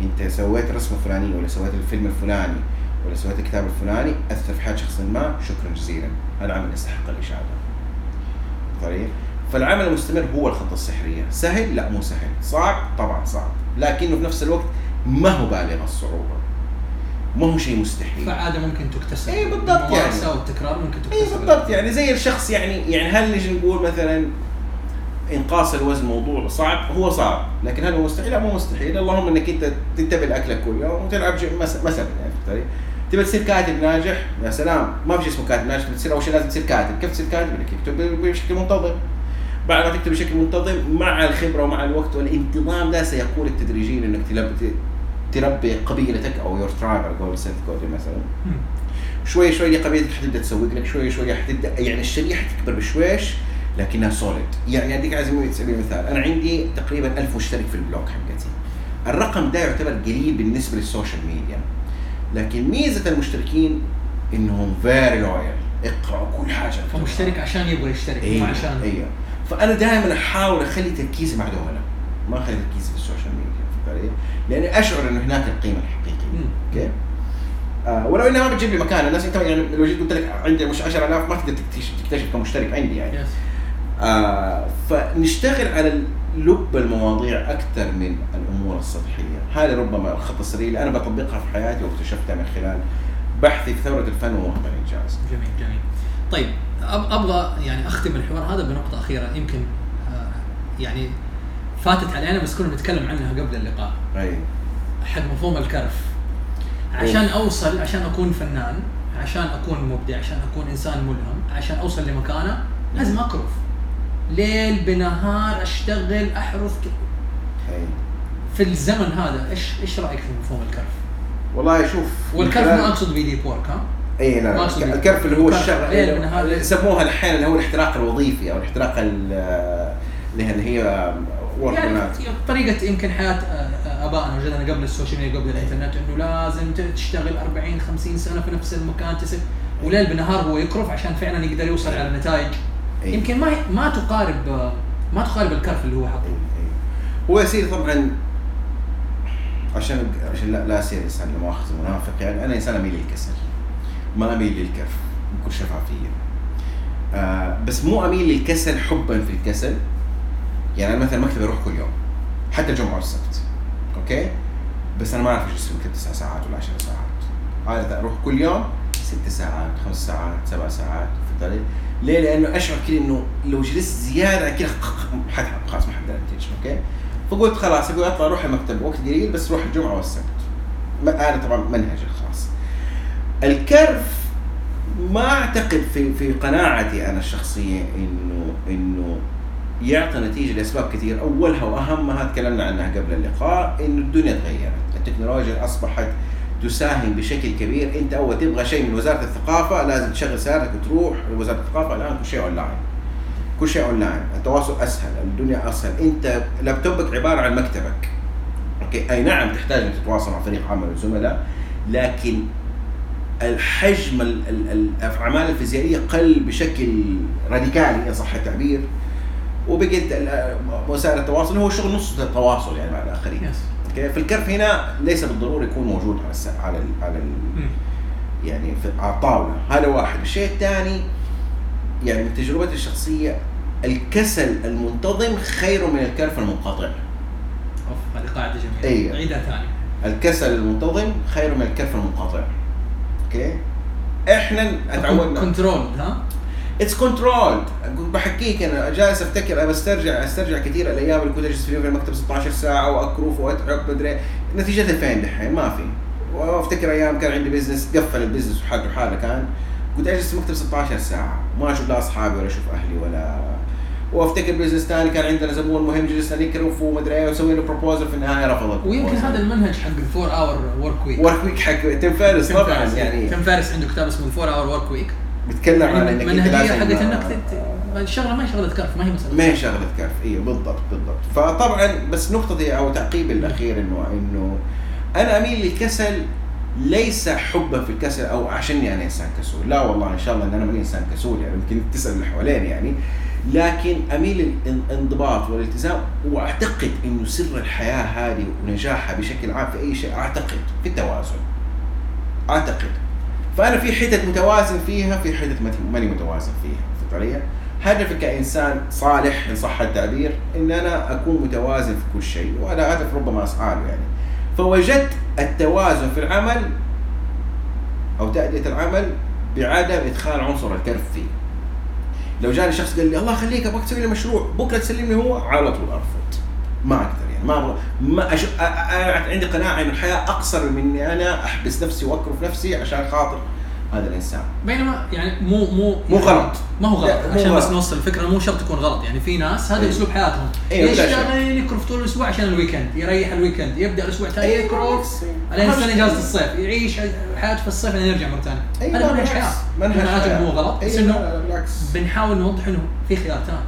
أنت سويت رسمه فلانيه ولا سويت الفيلم الفلاني ولا سويت الكتاب الفلاني أثر في حياة شخص ما شكرا جزيلا هذا عمل يستحق الاشاده طيب فالعمل المستمر هو الخطة السحرية. سهل؟ لا مو سهل. صعب؟ طبعا صعب. لكنه في نفس الوقت ما هو بالغ الصعوبة. ما هو شيء مستحيل. فعادة ممكن تكتسب اي بالضبط يعني. والتكرار ممكن تكتسب اي بالضبط يعني. زي الشخص يعني يعني هل نجي نقول مثلا إنقاص الوزن موضوع صعب؟ هو صعب. لكن هل هو مستحيل؟ لا مو مستحيل. اللهم إنك أنت تنتبه لأكلك كل يوم وتلعب مثلا يعني تبي تصير كاتب ناجح؟ يا سلام. ما في شيء اسمه كاتب ناجح. تصير أول شيء لازم تصير كاتب. كيف تصير كاتب؟ إنك تكتب بشكل منتظم. بعد ما تكتب بشكل منتظم مع الخبرة ومع الوقت والانتظام ده سيقودك تدريجيا إنك تربي تربي قبيلتك أو your tribe على قول سيث قودين مثلا شوي شوي قبيلتك حتبدأ تسوق لك شوي شوي حتبدأ يعني الشريحة تكبر بشويش لكنها solid يعني أديك على سبيل المثال أنا عندي تقريبا 1000 مشترك في ال blog حقتي. الرقم ده يعتبر قليل بالنسبة للسوشيال ميديا. لكن ميزة المشتركين إنهم very loyal اقرأوا كل حاجة. فمشترك عشان يبغى يشترك مو عشان أيوه فأنا دائما أحاول أخلي تركيزي مع دولا. ما أخلي تركيزي في السوشيال ميديا لأني أشعر إنه هناك القيمة الحقيقية. أوكي؟ آه ولو إنها ما بتجيب لي مكان الناس انت يعني لو جيت قلت لك عندي مش 10000 ما تقدر تكتشف كم مشترك عندي يعني. Yes. آه فنشتغل على لب المواضيع أكثر من الأمور السطحية، هذه ربما الخلطة السرية اللي أنا بطبقها في حياتي واكتشفتها من خلال بحثي في ثورة الفن ووهم الإنجاز. جميل جميل. طيب أبغى يعني أختم الحوار هذا بنقطة أخيرة يمكن آه، يعني فاتت علينا بس كنا بنتكلم عنها قبل اللقاء. أي حق مفهوم الكرف. عشان أوصل عشان أكون فنان، عشان أكون مبدع، عشان أكون إنسان ملهم، عشان أوصل لمكانة لازم أكرف. ليل بنهار أشتغل أحرث في الزمن هذا إيش إيش رأيك في مفهوم الكرف؟ والله شوف والكرف ما أقصد في deep work ها؟ اي لا الكرف اللي هو. الشغل إيه، اللي يسموها أحيانا اللي هو الاحتراق الوظيفي أو الاحتراق ال- اللي هي- يعني. طريقة يمكن حياة آه، آبائنا وجدنا قبل السوشيال ميديا قبل الإنترنت إنه لازم تشتغل 40 50 سنة في نفس المكان task وليل بنهار هو يكرف عشان فعلا يقدر يوصل على نتائج إيه. يمكن ما ما تقارب آه، ما تقارب الكرف اللي هو حقه. هو سيدي طبعا عشان عشان لا لا اصير إنسان لا مؤاخذه منافق يعني أنا إنسان أميل للكسل. ما أميل للكرف بكل شفافية. آه بس مو أميل للكسل حبا في الكسل. يعني أنا مثلا مكتبي أروح كل يوم حتى الجمعة والسبت أوكي؟ بس أنا ما أعرف إيش أسوي تسع ساعات ولا 10 ساعات. عادة أروح كل يوم ست ساعات خمس ساعات سبع ساعات في ليه؟ لأنه أشعر كذا إنه لو جلست زيادة كذا خلاص ما حقدر انتج أوكي؟ فقلت خلاص أقول أطلع أروح المكتب وقت قليل بس روح الجمعة والسبت أنا طبعا منهجي الخاص الكرف ما أعتقد في في قناعتي أنا الشخصية إنه إنه يعطي نتيجة لأسباب كثير. أولها وأهمها تكلمنا عنها قبل اللقاء إنه الدنيا تغيرت. التكنولوجيا أصبحت تساهم بشكل كبير. أنت أول تبغى شيء من وزارة الثقافة لازم تشغل سيارتك وتروح لوزاره الثقافة. الآن كل شيء أونلاين. كل شيء أونلاين. التواصل أسهل الدنيا أسهل. أنت لابتوبك عبارة عن مكتبك. أوكي؟ أي نعم تحتاج إنك تتواصل مع فريق عمل وزملاء لكن الحجم ال- ال- الاعمال الفيزيائية قل بشكل راديكالي ان صح التعبير. وبقت ال- وسائل التواصل هو شغل نص التواصل يعني مع الآخرين. yes أوكي؟ فالكرف هنا ليس بالضرورة يكون موجود على الس- على ال على ال يعني في على الطاولة. هذا واحد. الشيء الثاني يعني من تجربتي الشخصية الكسل المنتظم خير من الكرف المنقطع. أوف هذه قاعدة جميلة. أيوة. عيدها ثاني. الكسل المنتظم خير من الكرف المنقطع. أوكي؟ إحنا أتعودنا. control ها؟ it's controlled بحكيك أنا جالس أفتكر أنا بسترجع أسترجع كثير الأيام اللي كنت أجلس فيها في المكتب 16 ساعة واكرف وأتعب مدري. نتيجتها فين دحين ما في. وأفتكر أيام كان عندي business قفل ال business وحالته حاله كان. كنت أجلس في المكتب 16 ساعة. ما أشوف لا أصحابي ولا أشوف أهلي ولا وافتكر business ثاني كان عندنا زبون مهم جلسنا نكرف ومدري إيه وسوي له proposal في النهاية رفض ويمكن هذا المنهج حق الفور اور ورك ويك ورك ويك حق تيم فارس طبعا يعني. تيم فيريس عنده كتاب اسمه ال four hour work week بيتكلم عن يعني إنك أنت لازم حقت إنك الشغلة ما هي شغلة كرف ما هي مسألة. ما هي شغلة كرف أيوه بالضبط بالضبط. فطبعا بس نقطتي أو تعقيبي الأخير انه إنه أنا أميل للكسل ليس حبا في الكسل أو عشاني أنا إنسان كسول. لا والله إن شاء الله إن أنا ماني إنسان كسول يعني يمكن تسأل اللي حواليني يعني. لكن أميل للانضباط والالتزام وأعتقد إنه سر الحياة هذه ونجاحها بشكل عام في أي شيء أعتقد في التوازن. أعتقد. فأنا في حتت متوازن فيها في حتت ما- ماني متوازن فيها في الطريقة هدفي كإنسان صالح إن صح التعبير إن أنا أكون متوازن في كل شيء وهذا هدف ربما اسعى يعني. فوجدت التوازن في العمل أو تأدية العمل بعدم إدخال عنصر الكرف فيه. لو جاني شخص قال لي الله يخليك أبغاك تسوي لي مشروع بكرة تسلمني هو على طول ارفض ما أقدر يعني ما أبغى ما أش... أ- أ- عندي قناعة إن الحياة أقصر من إني أنا أحبس نفسي واكرف نفسي عشان خاطر هذا الإنسان بينما يعني مو مو مو غلط. ما هو غلط عشان بس غلط. نوصل الفكرة مو شرط تكون غلط يعني في ناس هذا أيوة. أسلوب حياتهم كذا. يشتغل يكرف طول الأسبوع عشان ال weekend يريح ال weekend يبدأ الأسبوع الثاني أيوة، يكرف بس- الين أهم سنه شيء. اجازه الصيف يعيش حياته في الصيف لين يرجع مرة ثانية أيوة، هذا منهج. حياة منهج. إنه مو غلط بس إنه بنحاول نوضح إنه في خيار ثاني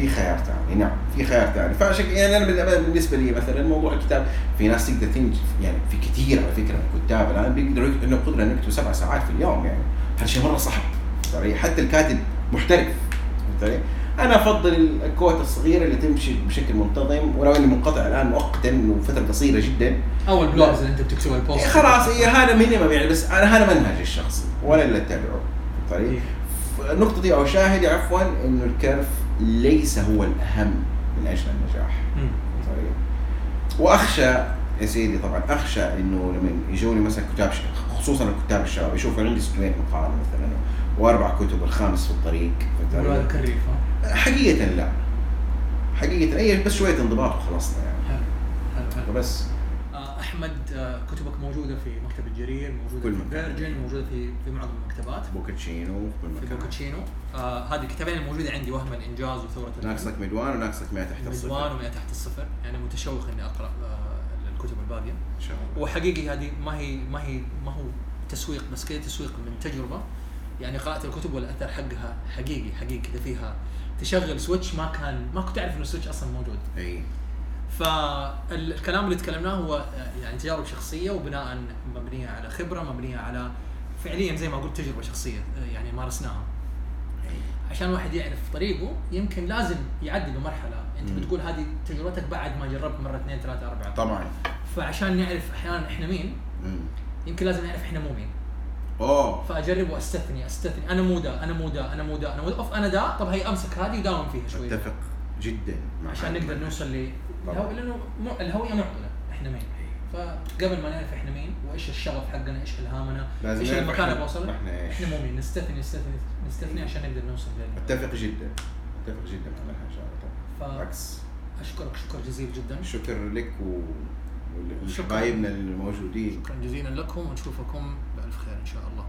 في خيار ثاني نعم في خيار ثاني فعشان يعني أنا بال- بالنسبة لي مثلا موضوع الكتاب في ناس تقدر تنجز يعني في كثير على فكرة من الكتاب الآن بيقدروا إنه قدرة انه يكتبوا سبع ساعات في اليوم يعني. هذا شيء مرة صعب. ترى حتى الكاتب محترف. ترى أنا أفضل الكوت الصغيرة اللي تمشي بشكل منتظم ولو إني منقطع الآن مؤقتا وفترة قصيرة جدا. أو ال blogs اللي أنت بتكتبها ال post خلاص هي هذا minimum يعني بس أنا هذا منهجي الشخصي ولا اللي اتبعه طيب إيه. نقطتي أو شاهدي عفوا إنه الكرف ليس هو الأهم من أجل النجاح. طيب. وأخشى يا سيدي طبعا أخشى إنه لما يجوني مثلا كتاب خصوصا الكتاب الشباب يشوفوا عندي 600 مقالة مثلا وأربع كتب الخامس في الطريق ها؟ حقيقة لا. حقيقة هي بس شوية انضباط وخلصنا يعني. حلو حلو. بس. أحمد آه، كتبك موجودة في مكتبة جرير موجودة كل في. فيرجن موجودة في في معظم المكتبات. بوكتشينو في كل في مكان. بوكتشينو. آه هذه الكتابين الموجوده عندي وهم الإنجاز وثورة. ناقصك مدوان وناقصك 100 تحت، مدوان الصفر ومئة تحت الصفر. يعني متشوق إني أقرأ آه الكتب الباقية. إن شاء الله. وحقيقي هذه ما هي ما هي ما هو تسويق بس كذا تسويق من تجربة. يعني قرأت الكتب والأثر حقها حقيقي حقيقي كذا فيها تشغل switch ما كان ما كنت أعرف انه ال switch أصلا موجود. إي. فالكلام اللي تكلمناه هو يعني تجارب شخصية وبناء مبنية على خبرة مبنية على فعليا زي ما قلت تجربة شخصية يعني مارسناها. عشان الواحد يعرف طريقه يمكن لازم يعدي بمرحلة. أنت. بتقول هذه تجربتك بعد ما جربت مرة اثنين ثلاثة أربعة. طبعا. فعشان نعرف أحيانا إحنا مين. يمكن لازم نعرف إحنا مو مين. أوه. فاجرب واستثني أستثني. أنا مو دا أنا مو دا أنا مو دا أنا مو دا أوف أنا دا طب هي أمسك هذه وداوم فيها شوي. أتفق جدا عشان. نقدر نوصل ل طبعاً. الهو... لأنه مو... الهوية معضله إحنا مين؟ فقبل ما نعرف إحنا مين وإيش الشغف حقنا إيش إلهامنا إيش المكان اللي بوصل إحنا إيش. إحنا مو مين. نستثني نستثني نستثني عشان نقدر نوصل لل أتفق جدا. أتفق جدا مع ان شاء الله بالعكس. أشكرك. شكر جزيل جدا. شكر لك و الموجودين شكرا جزيلا لكم ونشوفكم بألف خير إن شاء الله.